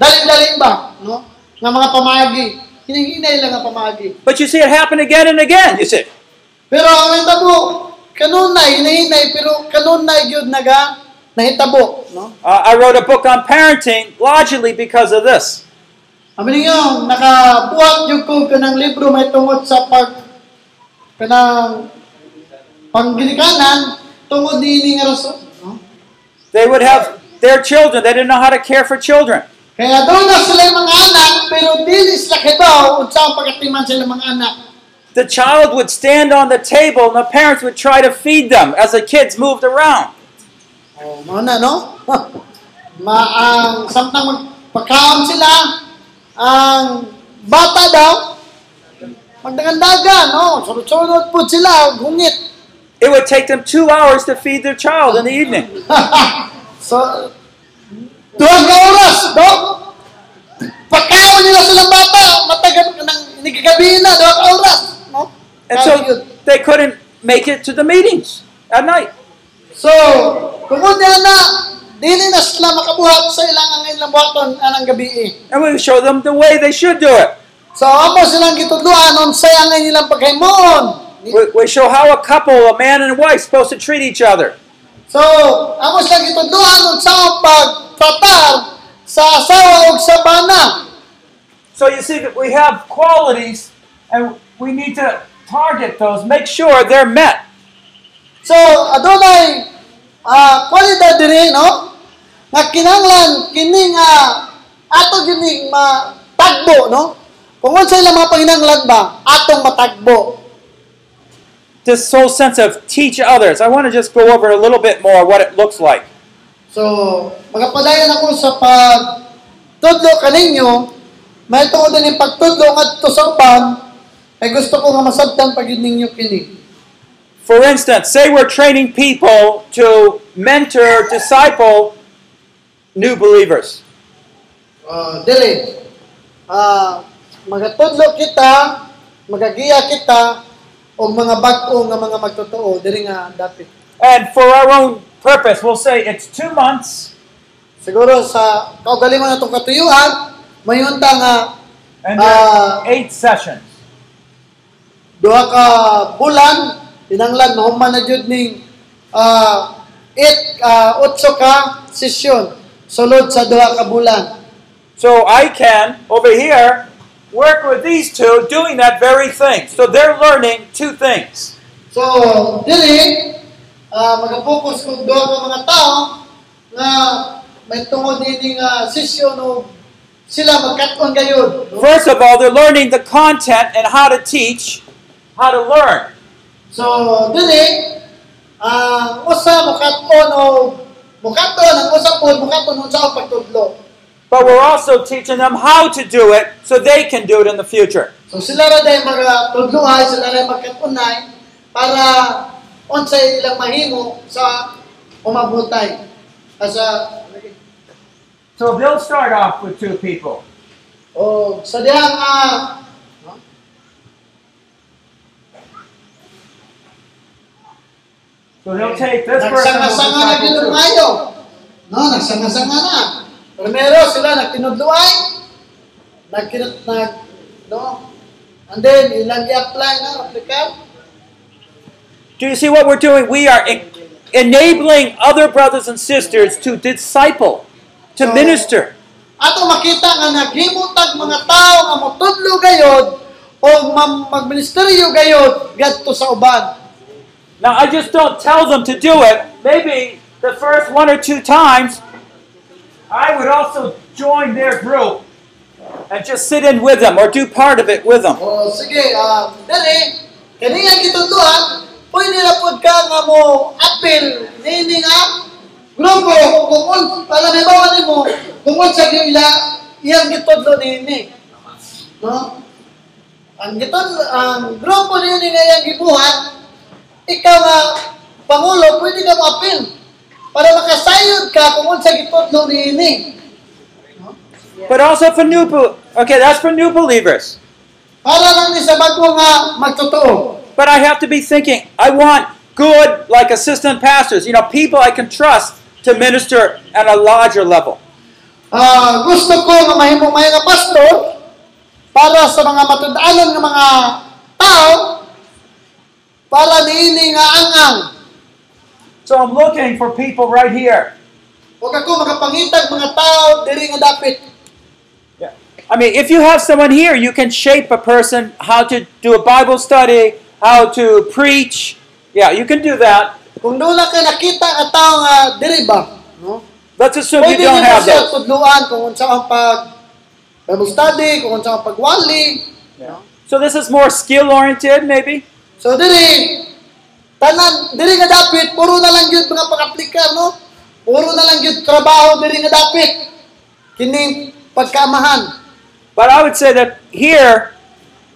daling-daling ba, no? Nga mga pamaagi. Hinihinay lang nga pamaagi. But you see it happen again and again, you see. Pero ang nahitabo, kanunay, hinahinay, pero kanunay gyud naga nahitabo, no? Uh, I wrote a book on parenting largely because of this. Sabi ninyo, nakabuhat yung ko kanang libro may tungod sa pag kanang tungod nga rason. They would have their children, they didn't know how to care for children. Kaya doon na sila mga anak, pero dili sila unsa pagatiman sila mga anak. The child would stand on the table and the parents would try to feed them as the kids moved around. Oh, na, no? Ma ang samtang magpakaon sila, ang bata daw, magdagandagan, no? Sunod-sunod po sila, gungit. It would take them two hours to feed their child in the evening. so, duha ka oras, no? Pagkaon nila silang bata, matagal ng nagagabi na, duha ka oras, no? And so they couldn't make it to the meetings at night. So, tungod niya na, dili na sila makabuhat sa ilang ang ilang buhaton anang gabi. And we would show them the way they should do it. So, amo silang gitudluan unsay ang ilang paghaymon. We, show how a couple, a man and a wife, supposed to treat each other. So, amo silang gitudluan unsa ang pagtratar sa asawa ug sa bana. So you see that we have qualities, and we need to target those, make sure they're met. So, adunay ah kwalidad diri, no? Nga kinanglan kini nga ato gini matagbo, no? Kung unsa ilang mga panginanglan ba, atong matagbo. This whole sense of teach others. I want to just go over a little bit more what it looks like. So, magapadayon ako sa pagtudlo kaninyo, may tungod din yung pagtudlo ngadto sa uban, ay gusto ko nga masabtan pag ninyo kini. For instance, say we're training people to mentor, disciple new believers? Uh, dili. Ah, magatudlo kita, magagiya kita og mga bag-o nga mga magtotoo diri nga dapit. And for our own purpose, we'll say it's two months Siguro sa kaugalingon natong katuyuan, mayunta nga and are eight sessions. duha ka bulan tinanglan mahuman na jud ning ah it ah, otso ka sesyon sulod sa duha ka bulan. So I can, over here, work with these two doing that very thing. So they're learning two things. So, dili, uh, mag-focus kung doon ng mga tao na may tungod din nga sesyon o sila magkaton gayon. no? First of all, they're learning the content and how to teach, how to learn. So, dili, ah usa mukaton o mukaton ang usa po mukaton unsa ang pagtudlo. But we're also teaching them how to do it so they can do it in the future. So sila ra day mga tudluhay, sila ra magkatunay para unsay ilang mahimo sa umabutay. Asa So they'll start off with two people. o sa dihang ah, So they'll take this person. Nagsanga-sanga na will gid disciple two. mayo. No, nagsanga-sanga na. Primero sila nagtinudluay. Nagkinut nag no. And then ilang i-apply na applicant. Do you see what we're doing? We are en- enabling other brothers and sisters to disciple, to So- minister. Ato makita nga naghimutag mga tao nga motudlo gayod o magministeryo gayod gadto sa uban. Now, I just don't tell them to do it. Maybe the first one or two times, I would also join their group and just sit in with them or do part of it with them. O sige, um, dali, kani nga gitudluhan, pwede na pud ka nga mo apil nini nga grupo kung un, para may bawa nimo kung unsa gyud ila iyang gitudlo nini. No? Ang gitud ang grupo nini nga iyang gibuhat, ikaw nga pangulo pwede ka mo para makasayod ka kung unsa gitudlo nini. But also for new, okay, that's for new believers. Para lang ni sa bago nga magtotoo. But I have to be thinking, I want good, like assistant pastors, you know, people I can trust to minister at a larger level. Ah, gusto ko nga mahimo may nga pastor para sa mga matudanon nga mga tao para niini nga angang. So I'm looking for people right here. Huwag ako makapangitag mga tao diri nga dapit. Yeah. I mean, if you have someone here, you can shape a person how to do a Bible study, how to preach. Yeah, you can do that. Kung doon ka nakita nga tao nga diri ba, no? Let's assume you don't have siya those. tudluan kung unsa ang pag Bible study, kung unsa ang pagwali. So this is more skill oriented, maybe. So diri tanan diri nga dapit puro na lang gyud mga pag-aplikar no. Puro na lang gyud trabaho diri nga dapit. Kini pagkaamahan. But I would say that here,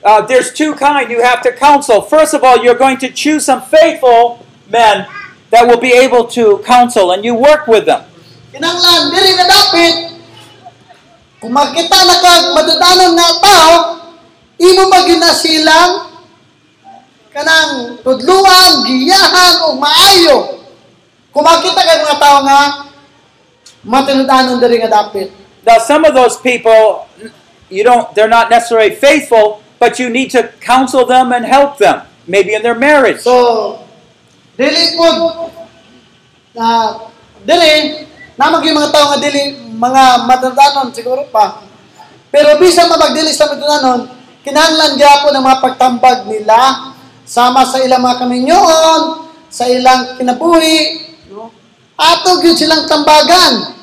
uh, there's two kind you have to counsel. First of all, you're going to choose some faithful men that will be able to counsel, and you work with them. Kinanglan diri nga dapit kung makita na kag madadanon nga tao, imo ba ginasilang kanang tudluan, giyahan o maayo. Kung makita kag mga tao nga matinudanon diri nga dapit. Now, some of those people, you don't, they're not necessarily faithful, but you need to counsel them and help them, maybe in their marriage. So, dili po, na, dili, namag yung mga tao nga dili, mga matadanon siguro pa. Pero bisa mabagdili sa matadanon, kinahanglan gyapon ang mga pagtambag nila sama sa ilang mga kaminyoon, sa ilang kinabuhi, no? Ato gyud silang tambagan.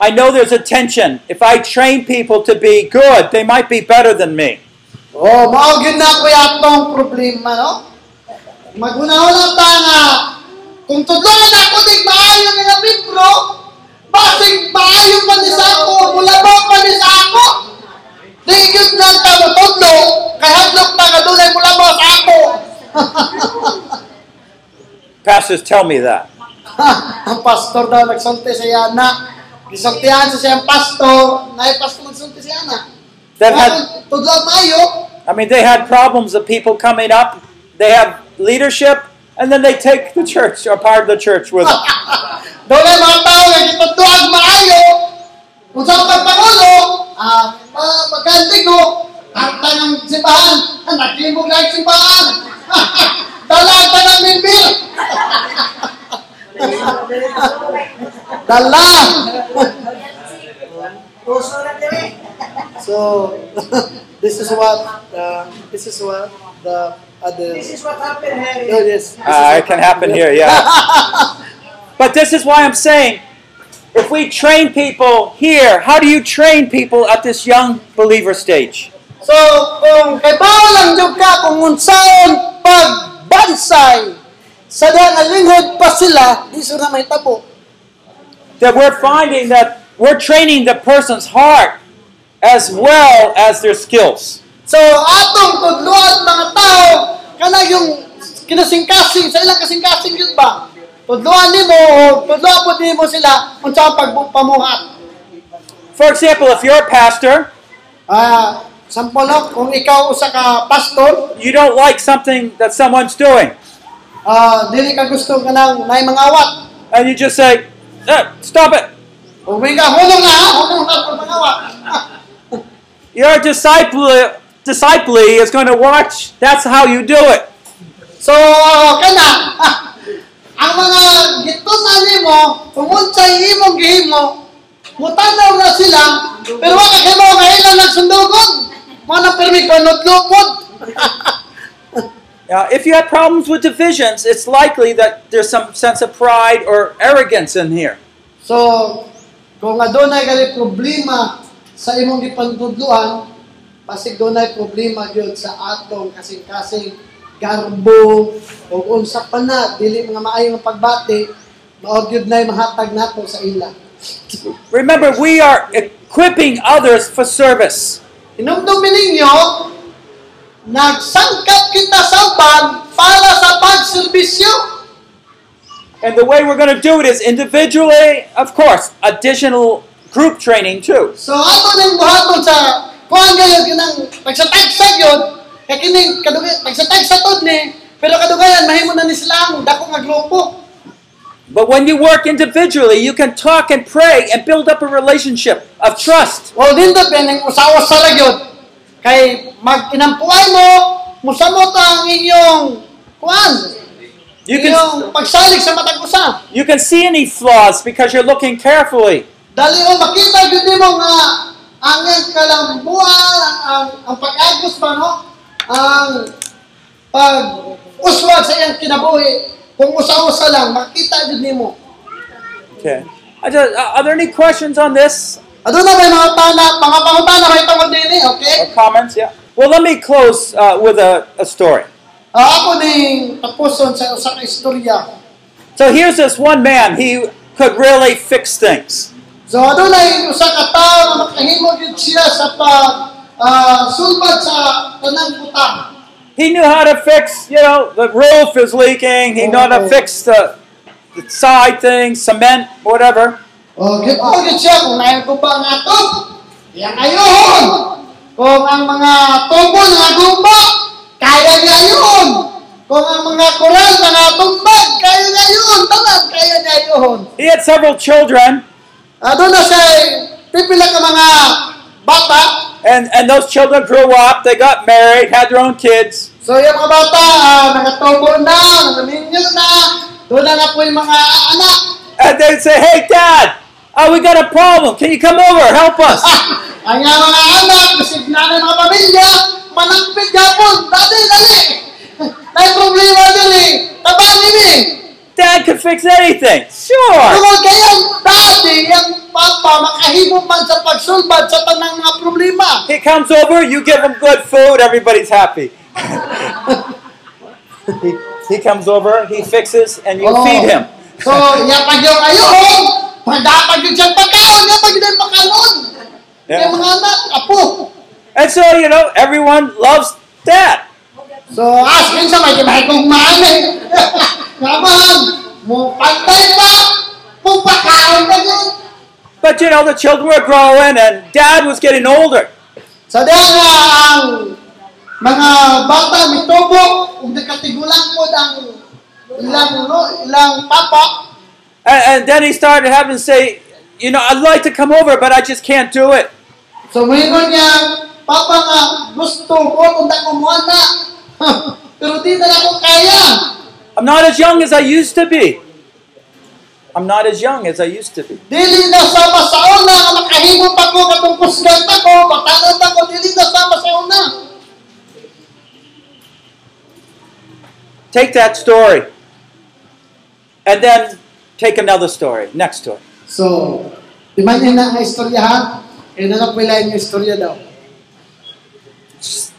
I know there's a tension. If I train people to be good, they might be better than me. Oh, mao gyud na ko atong problema, no? Magunahon ta nga kung tudlon ako dig maayo nga libro, basig maayo pa ni sa ako, mulabaw pa ni sa ako. Di gyud lang ta mo tudlo, kay hadlok ta nga dunay mulabaw sa ako. Pastors tell me that. Ang pastor daw nagsulti sa yana. gisultihan sa siyang pastor, na pastor magsulti siya na. that had, mayo, I mean, they had problems of people coming up. They have leadership, and then they take the church or part of the church with them. Doon ay mga tao maayo. Kung sa pagpangulo, ah, uh, magkantigo, ang tanang simbahan, ang naglimog na yung simbahan. Dala ang tanang mimbir. Dala. so, this is what, uh, this is what the other... This is what happened, Harry. Oh, yes. Uh, it can happen here, yeah. But this is why I'm saying, if we train people here, how do you train people at this young believer stage? So, kung kay bawal lang jud ka kung unsaon pagbansay sa dang linghod pa sila, di sila may tabo. That we're finding that we're training the person's heart as well as their skills. So, atong tudluan mga tao kana yung kinasingkasing sa ilang kasingkasing yun ba? Tudluan nimo o tudluan nimo sila unsa pagpamuhat. For example, if you're a pastor, Ah, sample no, kung ikaw usa ka pastor, you don't like something that someone's doing, ah dili ka gusto ka nang may mga and you just say, "Eh, stop it. O may ka hulong na, hulong na kung. Your disciple, disciplee is going to watch. That's how you do it. So, kana, ang mga gitunan nimo, kung unsay imong gihimo, mutanaw na sila, pero wala kay mo nga ilang nagsundugon. Mga na permi panudlupod. Now, if you have problems with divisions, it's likely that there's some sense of pride or arrogance in here. so, kung adunay gali problema sa imong gipantudluan, pasig dunay problema gyud sa atong kasing-kasing garbo o unsa pa na dili mga maayong pagbati, mao gyud nay mahatag nato sa ila. Remember, we are equipping others for service. Inumdumi ninyo, nagsangkap kita sa uban para sa pagserbisyo. And the way we're going to do it is individually, of course, additional group training too. So ato ning buhaton sa kuan gayon kinang pagsatag-sag yun, kining kadugay pagsatag sa tod ni, pero kadugayan mahimo na ni ang dako nga grupo. But when you work individually, you can talk and pray and build up a relationship of trust. O dindot ning usawa sa ragyod. Kay mag-inampuan mo, musamot ang inyong kuan. You can, pagsalig sa matag usa. you can see any flaws because you're looking carefully. Dali o makita gyud nimo nga ang kalambuan, ang, ang, ang pag-agos ba no? Ang pag uswag sa iyang kinabuhi, kung usa-usa lang, makita gyud nimo. Okay. Just, uh, are there any questions on this Aduna may mga tana, mga pangutana may tungod dinhi, okay? or comments? Yeah. Well, let me close uh, with a, a story. Ah, ako ning tapuson sa usa ka istorya. So here's this one man. He could really fix things. So adunay usa ka tawo makahimo gyud siya sa pag Uh, sulbad sa tanang butang. He knew how to fix, you know, the roof is leaking. He knew how to oh. fix the, the side things, cement, whatever. O, oh, gipao gyud siya kung naay guba nga to. Yang ayohon. Kung ang mga tubo nga gumba, kaya niya yun. Kung ang mga koral nga tumbag, kaya niya yun. Tanan, kaya niya yun. He had several children, Aduna siya pipila ka mga bata. And, and those children grew up. They got married, had their own kids. So yung mga bata, ah, nagatubo na, nagaminyo na, doon na na po yung mga anak. And they'd say, Hey, Dad, oh, we got a problem. Can you come over? Help us. Ang mga anak, bisig na ng mga pamilya, manampit gapon, dali, dali. May problema eh, tabangin eh. Dad could fix anything. Sure. Tungod kayang dati, yung papa, makahimo man sa pagsulbad sa tanang mga problema. He comes over, you give him good food, everybody's happy. he, he comes over, he fixes, and you Oo. feed him. So, yapag yung ayun, pagdapag yung siyang pagkaon, yapag yung makanon. Yeah. Yung mga anak, apo. And so, you know, everyone loves dad. So, asking sa may kong mani. Naman, mo pantay pa, kung pakaon ka yun. But you know, the children were growing and dad was getting older. Sa diha ang mga bata mitubo ug nakatigulang po ang ilang no, ilang papa And, then he started having to say, you know, I'd like to come over, but I just can't do it. So mayroon niya papa nga gusto ko kung ko mo na. Pero di na ako kaya. I'm not as young as I used to be. I'm not as young as I used to be. Dili na sama sa una nga makahimo pa katong kusgan pa ko, batanon dili na sama sa una. Take that story. And then take another story. Next story. So, di man yun na nga istoryahan, nanapilay niyo istorya daw.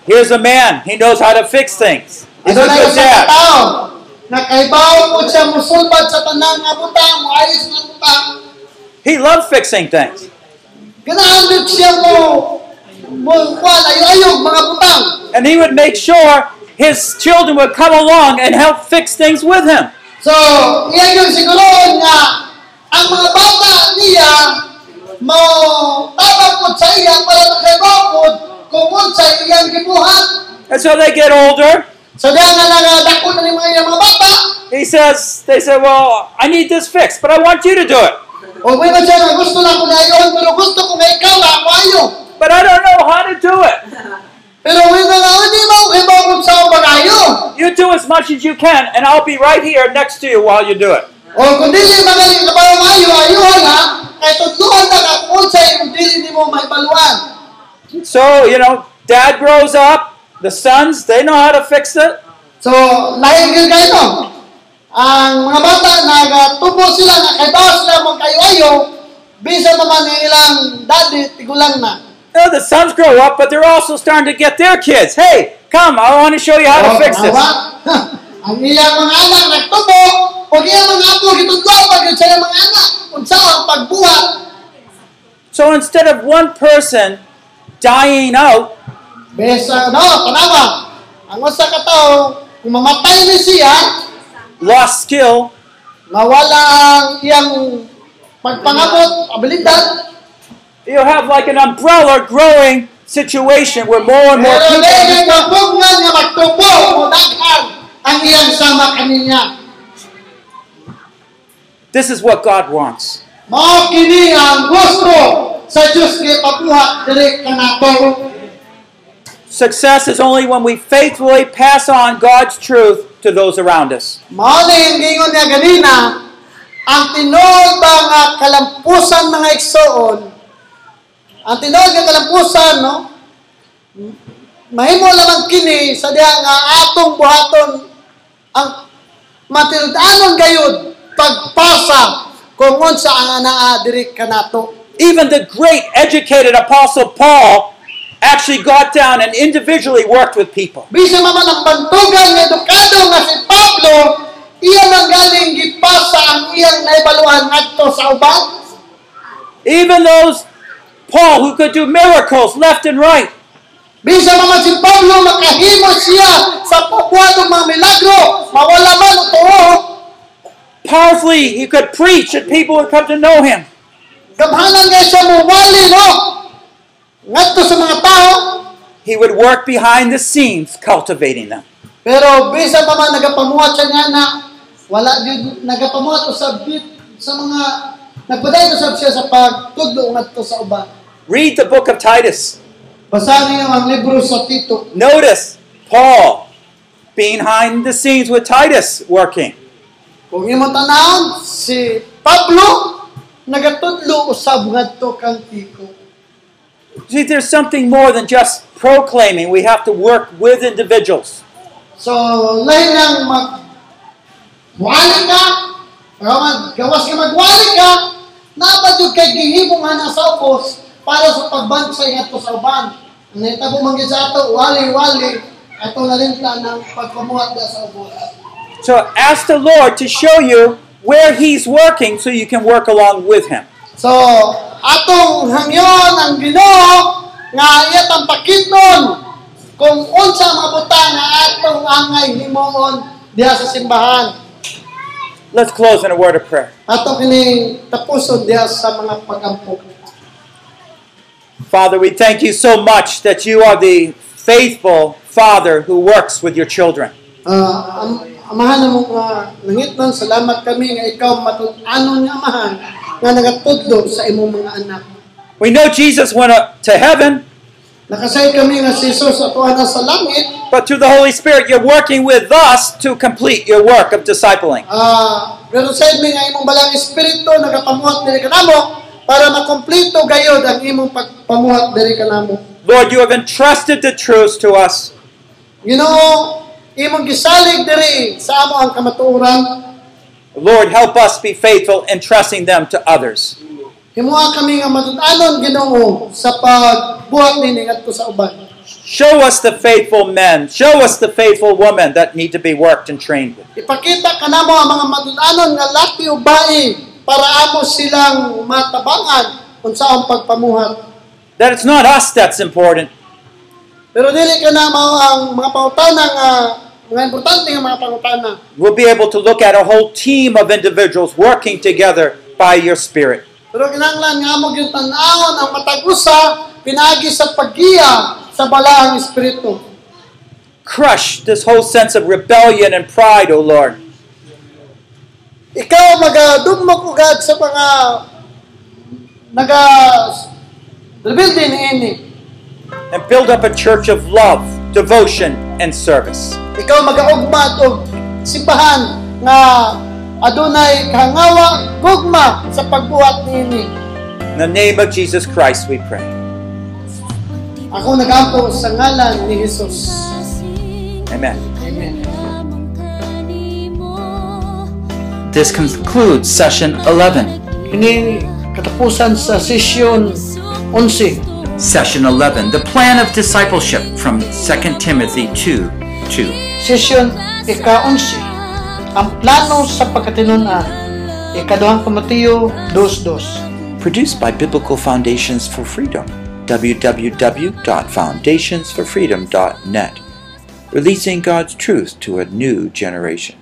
Here's a man. He knows how to fix things. He's a good dad. Tao? Nakaibaw po siya musulbad sa tanang nga butang, maayos nga butang. He loved fixing things. Ganahan siya mo, mo, kwan, ayo-ayog, mga butang. And he would make sure his children would come along and help fix things with him. So, iyan yung siguro nga, ang mga bata niya, mo tabang po sa iya para nakaibaw kung unsa iyang gibuhat. And so they get older. So, dahil nga nagadako uh, na ni mga mga bata, He says, they say, well, I need this fixed, but I want you to do it. o may man siya nga gusto na ko na iyon, pero gusto ko nga ikaw na ako. But I don't know how to do it. Pero may mga hindi mo ibaw sa bagayo. You do as much as you can, and I'll be right here next to you while you do it. O kung dili magaling ka ba ayo, ayuhan kay tutluhan na ka kung sa kung dili ni mo. So, you know, dad grows up, the sons, they know how to fix it. So, lain gyud kayo no. Ang mga bata nagatubo sila nga kay bawas sila mo kayo ayo, bisa naman ang ilang daddy tigulang na. Know, the sons grow up, but they're also starting to get their kids. Hey, come, I want to show you how to oh, fix this. ang ilang mga anak nagtubo, o iyang mga apo gitudlo pag sa mga anak. Unsa ang pagbuhat. So instead of one person dying out, Besa, no, tanawa. Ang usa ka tawo, kung mamatay ni siya, lost skill, mawala ang iyang pagpangabot, abilidad, you have like an umbrella growing situation where more and more people. dahil nga bungan nga magtubo, o daghan ang iyang sama kaninya. This is what God wants. Mao kini ang gusto sa kay pabuhat diri kanato. Success is only when we faithfully pass on God's truth to those around us. Ang gingon niya ganina, ang tinuod ba nga kalampusan mga igsoon, ang tinuod nga kalampusan, no? Mahimo lamang kini sa diha nga atong buhaton ang matildanon gayud pagpasa kung unsa ang anaa diri kanato. Even the great educated apostle Paul actually got down and individually worked with people. Bisa man ang bantugan nga edukado nga si Pablo, iya man galing gipasa ang iyang naibaluan ngadto sa uban. Even those Paul who could do miracles left and right. Bisa man si Pablo makahimo siya sa pagbuhat ng mga milagro, mawala man ang tuo. Powerfully, he could preach and people would come to know him. Gamhanan kay siya muwali, no? Ngadto sa mga tao, He would work behind the scenes cultivating them. pero bisa pa man nagapamuhat siya nga na wala gyud nagapamuhat usab sa mga nagpaday usab siya sa pagtudlo ngadto sa uban. Read the book of Titus. Basahin niyo ang libro sa Tito. Notice Paul behind the scenes with Titus working. Kung imo tanawon si Pablo nagatudlo usab ngadto kang Tito. See, there's something more than just proclaiming. We have to work with individuals. So, lain lang mag wali ka, gawas, gawas ka magwali ka, napad yung kay gihimong hana sa para sa pagbansay nga sa uban. Ang naitabo man gyud sa ato, wali-wali, ato na ng sa ubos. So ask the Lord to show you where He's working so you can work along with Him. So, atong hangyon ang Ginoo nga iyatang pakitnon kung unsa mabuta nga atong angay himoon diha sa simbahan. Let's close in a word of prayer. Ato kining tapuson diha sa mga pag-ampo. Father, we thank you so much that you are the faithful Father who works with your children. Ah, am, amahan mo nga nangitnon salamat kami nga ikaw matut-anon nga amahan nga nagatudlo sa imong mga anak. We know Jesus went up to heaven, Nakasay kami nga si Jesus ato na sa langit, but through the Holy Spirit, you're working with us to complete your work of discipling. ah pero sa mi nga imong balang espiritu nagapamuhat diri kanamo para makompleto gayod ang imong pagpamuhat diri kanamo. Lord, you have entrusted the truths to us. Ginoo, imong gisalig diri sa amo ang kamatuoran. Lord, help us be faithful in trusting them to others. Himuha kami nga matut-anon Ginoo sa pagbuhat nini ngadto sa uban. Show us the faithful men. Show us the faithful women that need to be worked and trained with. Ipakita kanamo ang mga matut-anon nga laki o bae para amo silang matabangan unsa ang pagpamuhat. That it's not us that's important, Pero dili ka na mao ang mga pangutana nga mga importante nga mga pangutana. we'll be able to look at a whole team of individuals working together by your Spirit. Pero kinahanglan nga mo gyud tan-awon ang matag usa pinaagi sa paggiya sa balaang espiritu. Crush this whole sense of rebellion and pride, O Lord. Ikaw magadugmok ugad sa mga naga rebelde ni ini. And build up a church of love, devotion, and service. Ikaw magaugmat og simbahan nga adunay kahangawa gugma sa pagbuhat niini. In the name of Jesus Christ, we pray. Ako nagampo sa ngalan ni Jesus. Amen. Amen. This concludes session 11. Ini katapusan sa sesyon 11. Session 11, the plan of discipleship from 2 Timothy 2 2. Sesyon ika-11. Ang plano sa pagkatinunan. Ikaduhang Timoteo 2.2. Produced by Biblical Foundations for Freedom. www.foundationsforfreedom.net. Releasing God's truth to a new generation.